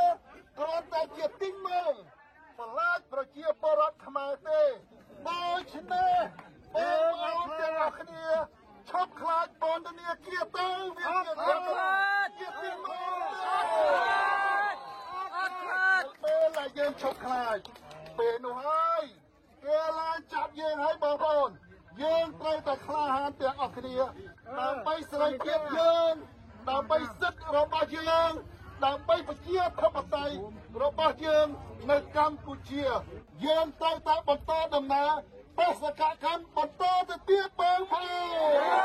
គ្រាន់តែជាទីមើលបន្លាចប្រជាពលរដ្ឋខ្មែរទេដូច្នេះបងប្អូនទាំងអស់គ្នា ឈប់ខ្លាចពន្ធនាគារទៅវាជាជាទីមើលអត់ខ្លាចពេលដែលយើងឈប់ខ្លាចពេលនោះហើយគេឡើងចាប់យើងហើយបងប្អូនយើងត្រូវតែក្លាហានទាំងអស់គ្នាដើម្បីសេរីភាពយើងដើម្បីសិទ្ធិរបស់យើងដើម្បីប្រជាធិបតេយ្យរបស់យើងនៅកម្ពុជាយើងត្រូវតែបន្តដំណើរ បេសកកម្មបន្តទៅទៀតបងប្អូន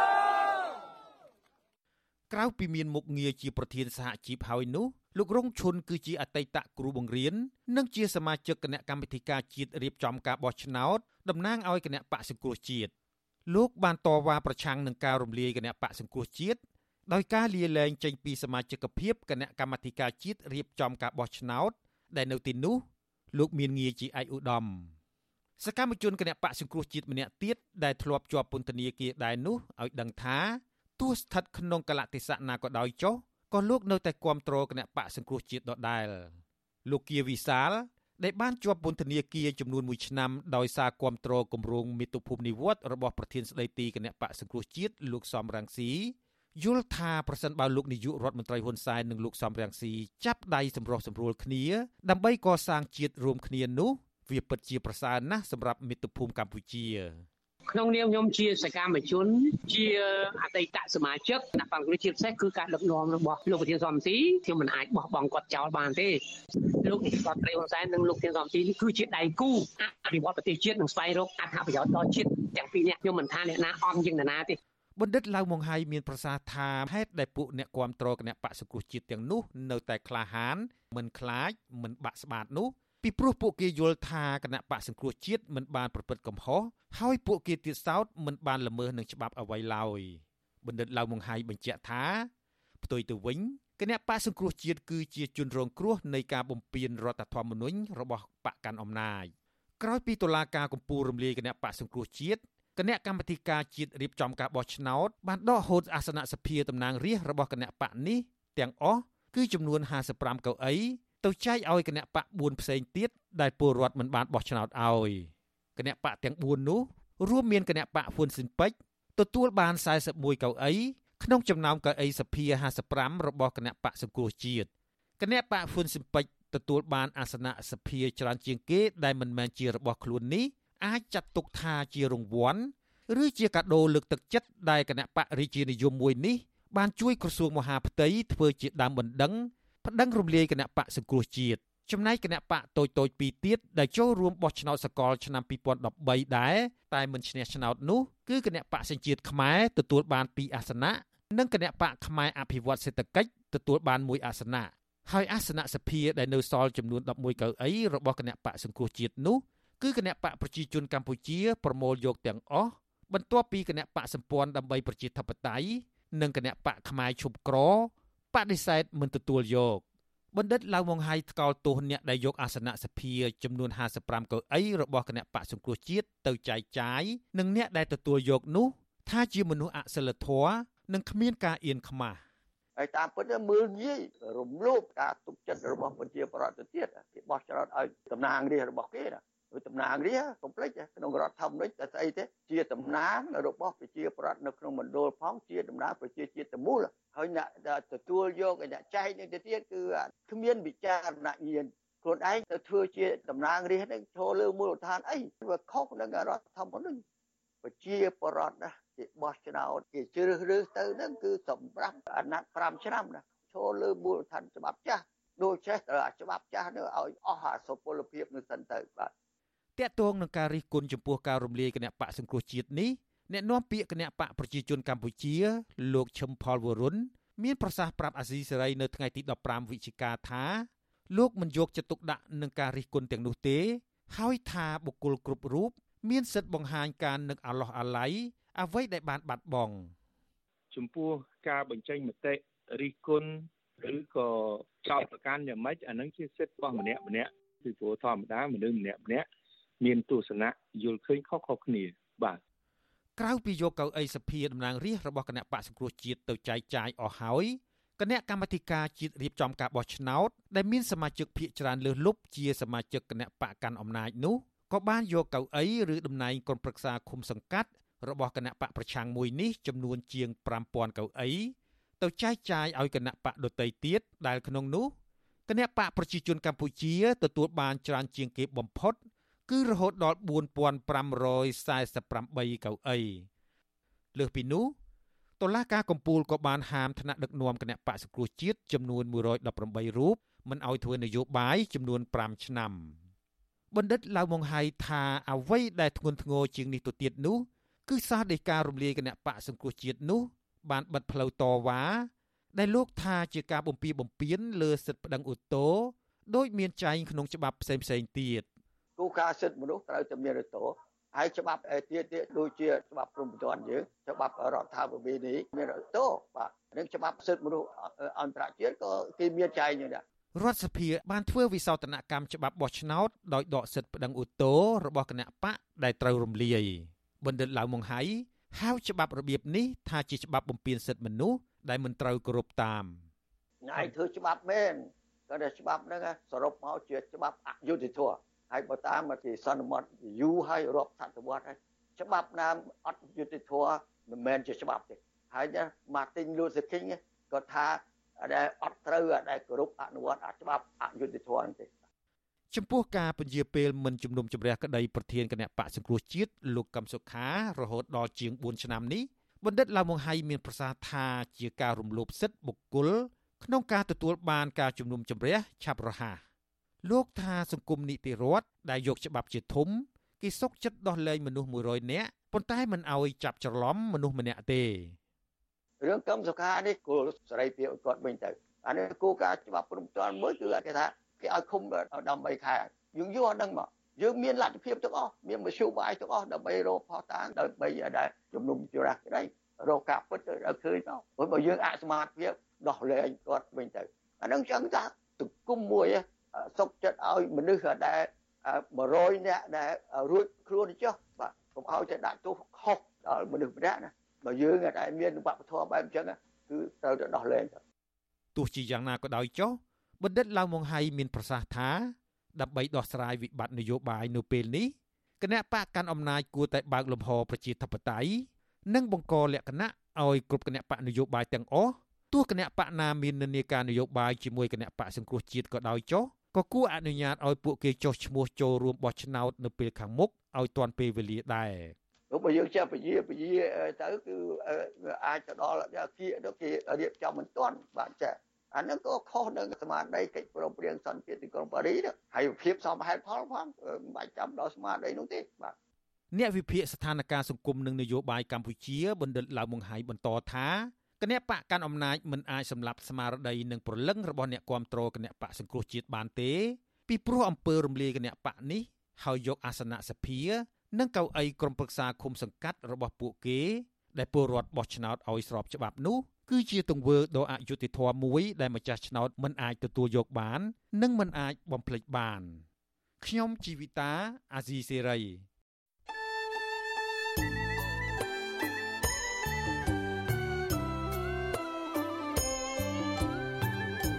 ក្រៅពីមានមុខងារជាប្រធានសហជីពហើយនោះលោករងឈុនគឺជាអតីតគ្រូបង្រៀននិងជាសមាជិកគណៈកម្មាធិការជាតិរៀបចំការបោះឆ្នោតតំណាងឲ្យគណៈបកសង្គ្រោះជាតិលោកបានតវ៉ាប្រឆាំងនឹងការរំលាយគណៈបកសង្គ្រោះជាតិដោយការលាលែងចេញពីសមាជិកភាពគណៈកម្មាធិការជាតិរៀបចំការបោះឆ្នោតដែលនៅទីនោះលោកមានងារជាឯកឧត្តម សកម្មជនគណៈបកសង្គ្រោះជាតិម្នាក់ទៀតដែលធ្លាប់ជាប់ពន្ធនាគារដែរនោះឲ្យដឹងថាទោះស្ថិតក្នុងកលតិសៈណាក៏ដោយចុះក៏លោកនៅតែគាំទ្រគណៈបកសង្គ្រោះជាតិដដែលលោកគៀវិសាលដែលបានជាប់ពន្ធនាគារចំនួន1ឆ្នាំដោយសារគាំទ្រគម្រោងមាតុភូមិនិវត្តរបស់ប្រធានស្ដីទីគណៈបកសង្គ្រោះជាតិលោកសំរងស៊ីយល់ថាប្រសិនបើលោកនាយករដ្ឋមន្ត្រីហ៊ុនសែននិងលោកសំរងស៊ីចាប់ដៃសម្រុះសម្រួលគ្នាដើម្បីកសាងជាតិរួមគ្នានោះ វាពិតជាប្រសើរណាស់សម្រាប់មាតុភូមិកម្ពុជាក្នុងនាមខ្ញុំជាសកម្មជន ជាអតីតសមាជិកគណៈបកប្រជាពិសេសគឺការដឹកនាំរបស់លោកប្រធានសំស៊ីខ្ញុំមិនអាចបោះបង់គាត់ចោលបានទេលោកនាយករដ្ឋមន្ត្រីហ៊ុនសែននិងលោកប្រធានសំស៊ីនេះគឺជាដៃគូអភិវឌ្ឍប្រទេសជាតិនិងស្វែងរកអត្ថប្រយោជន៍ដល់ជាតិទាំងពីរនេះខ្ញុំមិនថាអ្នកណាអន់ជាងអ្នកណាទេបណ្ឌិតឡៅម៉ុងហៃមានប្រសាសន៍ថាហេតុដែលពួកអ្នកគាំទ្រគណៈបកសង្គ្រោះជាតិទាំងនោះ នៅតែក្លាហានមិនខ្លាចមិនបាក់ស្បាតនោះ ពីព្រោះពួកគេយល់ថាគណៈបកសង្គ្រោះជាតិមិនបានប្រព្រឹត្តកំហុសហើយពួកគេទៀតសោតមិនបានល្មើសនឹងច្បាប់អ្វីឡើយបណ្ឌិតឡៅម៉ុងហៃបញ្ជាក់ថាផ្ទុយទៅវិញគណៈបកសង្គ្រោះជាតិគឺជាជនរងគ្រោះនៃការបំពានរដ្ឋធម្មនុញ្ញរបស់បកកាន់អំណាចក្រោយពីតុលាការកំពូលរំលាយគណៈបកសង្គ្រោះជាតិគណៈកម្មាធិការជាតិរៀបចំការបោះឆ្នោតបានដកហូតអាសនៈសភាតំណាងរាស្ត្ររបស់គណៈបកនេះទាំងអស់គឺចំនួន55កៅអី ទៅចែកឲ្យគណៈបក4ផ្សេងទៀតដែលពលរដ្ឋមិនបានបោះឆ្នោតឲ្យគណៈបកទាំង4នោះរួមមានគណៈបកហ៊ុនស៊ិនពេជ្រទទួលបាន41កៅអីក្នុងចំណោមកៅអីសភា55របស់គណៈបកសង្គ្រោះជាតិគណៈបកហ៊ុនស៊ិនពេជ្រទទួលបានអាសនៈសភាច្រើនជាងគេដែលមិនមែនជារបស់ខ្លួននេះអាចចាត់ទុកថាជារង្វាន់ឬជាកាដូលើកទឹកចិត្តដែលគណៈបករាជានិយមមួយនេះបានជួយក្រសួងមហាផ្ទៃធ្វើជាដើមបណ្ដឹង ប្តឹងរំលាយគណៈបកសង្គ្រោះជាតិចំណែកគណៈបកតូចតូចពីរទៀតដែលចូលរួមបោះឆ្នោតសកលឆ្នាំ2013ដែរតែមិនឈ្នះឆ្នោតនោះគឺគណៈបកសញ្ជាតិខ្មែរទទួលបាន2អាសនៈនិងគណៈបកខ្មែរអភិវឌ្ឍសេដ្ឋកិច្ចទទួលបាន1អាសនៈហើយអាសនៈសភាដែលនៅសល់ចំនួន11កៅអីរបស់គណៈបកសង្គ្រោះជាតិនោះគឺគណៈបកប្រជាជនកម្ពុជាប្រមូលយកទាំងអស់បន្ទាប់ពីគណៈបកសម្ព័ន្ធដើម្បីប្រជាធិបតេយ្យនិងគណៈបកផ្នែកឈប់ក្រប ដិសេធមិនទទួលយកបណ្ឌិតឡៅម៉ុងហៃថ្កោលទោសអ្នកដែលយកអាសនៈសភាចំនួន55កៅអីរបស់គណៈបកសង្គ្រោះជាតិទៅចែកចាយនិងអ្នកដែលទទួលយកនោះថាជាមនុស្សអសិលធម៌និងគ្មានការអៀនខ្មាស់ហើយតាមពិតមើលងាយរំលោភការទុកចិត្តរបស់ប្រជាប្រដ្ឋទៅទៀតគេបោះឆ្នោតឲ្យតំណាងរាស្ត្ររបស់គេណាគឺ តំណាងរាកុំភ្លេចក្នុងរដ្ឋធម្មនុញ្ញតែស្អីទេជាតំណាងរបស់ប្រជាប្រដ្ឋនៅក្នុងមណ្ឌលផងជាតំណាងប្រជាជាតិទាំងមូលហើយអ្នកទទួលយកអ្នកចែកនេះទៅទៀតគឺគ្មានវិចារណញ្ញាណខ្លួនឯងទៅធ្វើជាតំណាងរាស្ត្រនឹងចូលលើមូលដ្ឋានអីវាខុសនឹងរដ្ឋធម្មនុញ្ញប្រជាប្រដ្ឋណាគេបោះឆ្នោតគេជ្រើសរើសទៅហ្នឹងគឺសម្រាប់អាណត្តិ5ឆ្នាំណាចូលលើមូលដ្ឋានច្បាប់ចាស់ដូចចេះត្រូវច្បាប់ចាស់នោះឲ្យអស់អាសុពលភាពនឹងសិនទៅបាទ តកតងនឹងការរិះគន់ចំពោះការរំលាយគណៈបកសង្គ្រោះជាតិនេះអ្នកនាំពាក្យគណៈបកប្រជាជនកម្ពុជា លោកឈឹមផលវរុនមានប្រសាសន៍ប្រាប់អាស៊ីសេរីនៅថ្ងៃទី15វិច្ឆិកាថាលោកមិនយកចិត្តទុកដាក់នឹងការរិះគន់ទាំងនោះទេ ហើយថាបុគ្គលគ្រប់រូបមានសិទ្ធិបង្ហាញការនឹកអាឡោះអាល័យអ្វីដែលបានបាត់បង់ចំពោះការបញ្ចេញមតិរិះគន់ឬក៏ចោទប្រកាន់យ៉ាងម៉េចអានឹងជាសិទ្ធិរបស់ម្នាក់ម្នាក់ពីព្រោះធម្មតាមនុស្សម្នាក់ម្នាក់ មានទស្សនៈយល់ឃើញខុសៗគ្នាបាទក្រៅពីយកកៅអីសភាតំណាងរាស្ត្ររបស់គណៈបកសង្គ្រោះជាតិទៅចែកចាយអស់ហើយគណៈកម្មាធិការជាតិរៀបចំការបោះឆ្នោតដែលមានសមាជិកភាគច្រើនលើសលប់ជាសមាជិកគណៈបកកាន់អំណាចនោះក៏បានយកកៅអីឬតំណែងក្រុមប្រឹក្សាឃុំសង្កាត់របស់គណៈបកប្រឆាំងមួយនេះចំនួនជាង5000កៅអីទៅចែកចាយឲ្យគណៈបកដតីទៀតដែលក្នុងនោះគណៈបកប្រជាជនកម្ពុជាទទួលបានច្រើនជាងគេបំផុត គឺរហូតដល់4548កៅអីលើសពីនោះតុលាការកំពូលក៏បានហាមថ្នាក់ដឹកនាំគណៈបកសង្គ្រោះជាតិចំនួន118រូបមិនឲ្យធ្វើនយោបាយចំនួន5ឆ្នាំបណ្ឌិតឡៅម៉ុងហៃថាអ្វីដែលធ្ងន់ធ្ងរជាងនេះទៅទៀតនោះគឺសារដីការរំលាយគណៈបកសង្គ្រោះជាតិនោះបានបិទផ្លូវតវ៉ាដែលលោកថាជាការបំពីបំពេញលើសិទ្ធិប្តឹងឧទ្ធរដោយមានចែងក្នុងច្បាប់ផ្សេងផ្សេងទៀត គោលការណ៍សិទ្ធិមនុស្សត្រូវតែមានឧទ្ធរហើយច្បាប់ទៀតទៀតដូចជាច្បាប់ព្រំប្រទានយើងច្បាប់រដ្ឋាភិបាលនេះមានឧទ្ធរបាទនឹងច្បាប់សិទ្ធិមនុស្សអន្តរជាតិក៏គេមានចែងយ៉ាងដែររដ្ឋសភាបានធ្វើវិសោធនកម្មច្បាប់បោះឆ្នោតដោយដកសិទ្ធិប្តឹងឧទ្ធររបស់គណៈបកដែលត្រូវរំលាយបណ្ឌិតឡៅម៉ុងហៃហៅច្បាប់របៀបនេះថាជាច្បាប់បំពានសិទ្ធិមនុស្សដែលមិនត្រូវគោរពតាមណៃធ្វើច្បាប់មែនក៏តែច្បាប់ហ្នឹងសរុបមកជាច្បាប់អយុត្តិធម៌ ហើយបើតាមមកទីសន្មត់យូរហើយរាប់សតវត្សហើយច្បាប់ណាអត់យុត្តិធម៌មិនមែនជាច្បាប់ទេហើយណា Martin Luther King ក៏ថាដែលអត់ត្រូវដែលគោរពអនុវត្តអាច្បាប់អយុត្តិធម៌ទេចំពោះការពន្យាពេលមិនជំនុំជម្រះក្តីប្រធានគណៈបកសង្គ្រោះជាតិលោកកឹមសុខារហូតដល់ជាង4ឆ្នាំនេះបណ្ឌិតឡាវម៉ុងហៃមានប្រសាសន៍ថាជាការរំលោភសិទ្ធិបុគ្គលក្នុងការទទួលបានការជំនុំជម្រះឆាប់រហ័ស លោកថាសង្គមនីតិរដ្ឋដែលយកច្បាប់ជាធំគេសុកចិត្តដោះលែងមនុស្ស100នាក់ប៉ុន្តែមិនអោយចាប់ច្រឡំមនុស្សម្នាក់ទេរឿងកម្មសុខានេះគោលសេរីភាពគាត់វិញទៅអានេះគោលការណ៍ច្បាប់ព្រំទាន់មួយគឺគេថាគេឲ្យឃុំដល់3ខែយើងយកអត់ដឹងមកយើងមានលទ្ធភាពទាំងអស់មានមធ្យោបាយទាំងអស់ដើម្បីរកផុសតាងដើម្បីដែលជំនុំជម្រះក្តីរកការពិតឲ្យឃើញទៅព្រោះបើយើងអសមត្ថភាពដោះលែងគាត់វិញទៅអានឹងចឹងថាសង្គមមួយ សុកចិត្តឲ្យមនុស្សដែល100នាក់ដែលរួចខ្លួនចុះបាទកុំឲ្យតែដាក់ទោសខុសដល់មនុស្សម្នាក់ណាបើយើងដែលមានវប្បធម៌បែបអញ្ចឹងគឺត្រូវតែដោះលែងទៅទោះជាយ៉ាងណាក៏ដោយចុះបណ្ឌិតឡៅម៉ុងហៃមានប្រសាសន៍ថាដើម្បីដោះស្រាយវិបត្តិនយោបាយនៅពេលនេះគណៈបកកាន់អំណាចគួរតែបើកលំហប្រជាធិបតេយ្យនិងបង្កលក្ខណៈឲ្យគ្រប់គណៈបកនយោបាយទាំងអស់ទោះគណៈបកណាមាននានាការនយោបាយជាមួយគណៈបកសង្គ្រោះជាតិក៏ដោយចុះ ក៏គួរអនុញ្ញាតឲ្យពួកគេចុះឈ្មោះចូលរួមបោះឆ្នោតនៅពេលខាងមុខឲ្យទាន់ពេលវេលាដែរព្រោះបើយើងចេះពជាពជាទៅគឺអាចទៅដល់គៀកទៅគេរៀបចំមិនទាន់បាទចាអានឹងក៏ខុសនឹងស្មារតីកិច្ចព្រមព្រៀងសន្តិភាពទីក្រុងប៉ារីសហើយភាពសមហេតុផលផងមិនបាច់ចាំដល់ស្មារតីនោះទេបាទអ្នកវិភាគស្ថានភាពសង្គមនិងនយោបាយកម្ពុជាបណ្ឌិតឡាវមុងហៃបន្តថា គណៈបកកាន់អំណាចមិនអាចសម្លាប់ស្មារតីនិងប្រលឹងរបស់អ្នកគ្រប់គ្រងគណៈបកសង្គ្រោះជាតិបានទេ ពីព្រោះអំពើរំលាយគណៈបកនេះហើយយកអាសនៈសភានិងកៅអីក្រុមប្រឹក្សាឃុំសង្កាត់របស់ពួកគេ ដែលពលរដ្ឋបោះឆ្នោតឲ្យស្របច្បាប់នោះគឺជាទង្វើដ៏អយុត្តិធម៌មួយដែលម្ចាស់ឆ្នោតមិនអាចទទួលយកបាន និងមិនអាចបំភ្លេចបាន ខ្ញុំជីវិតាអាស៊ីសេរី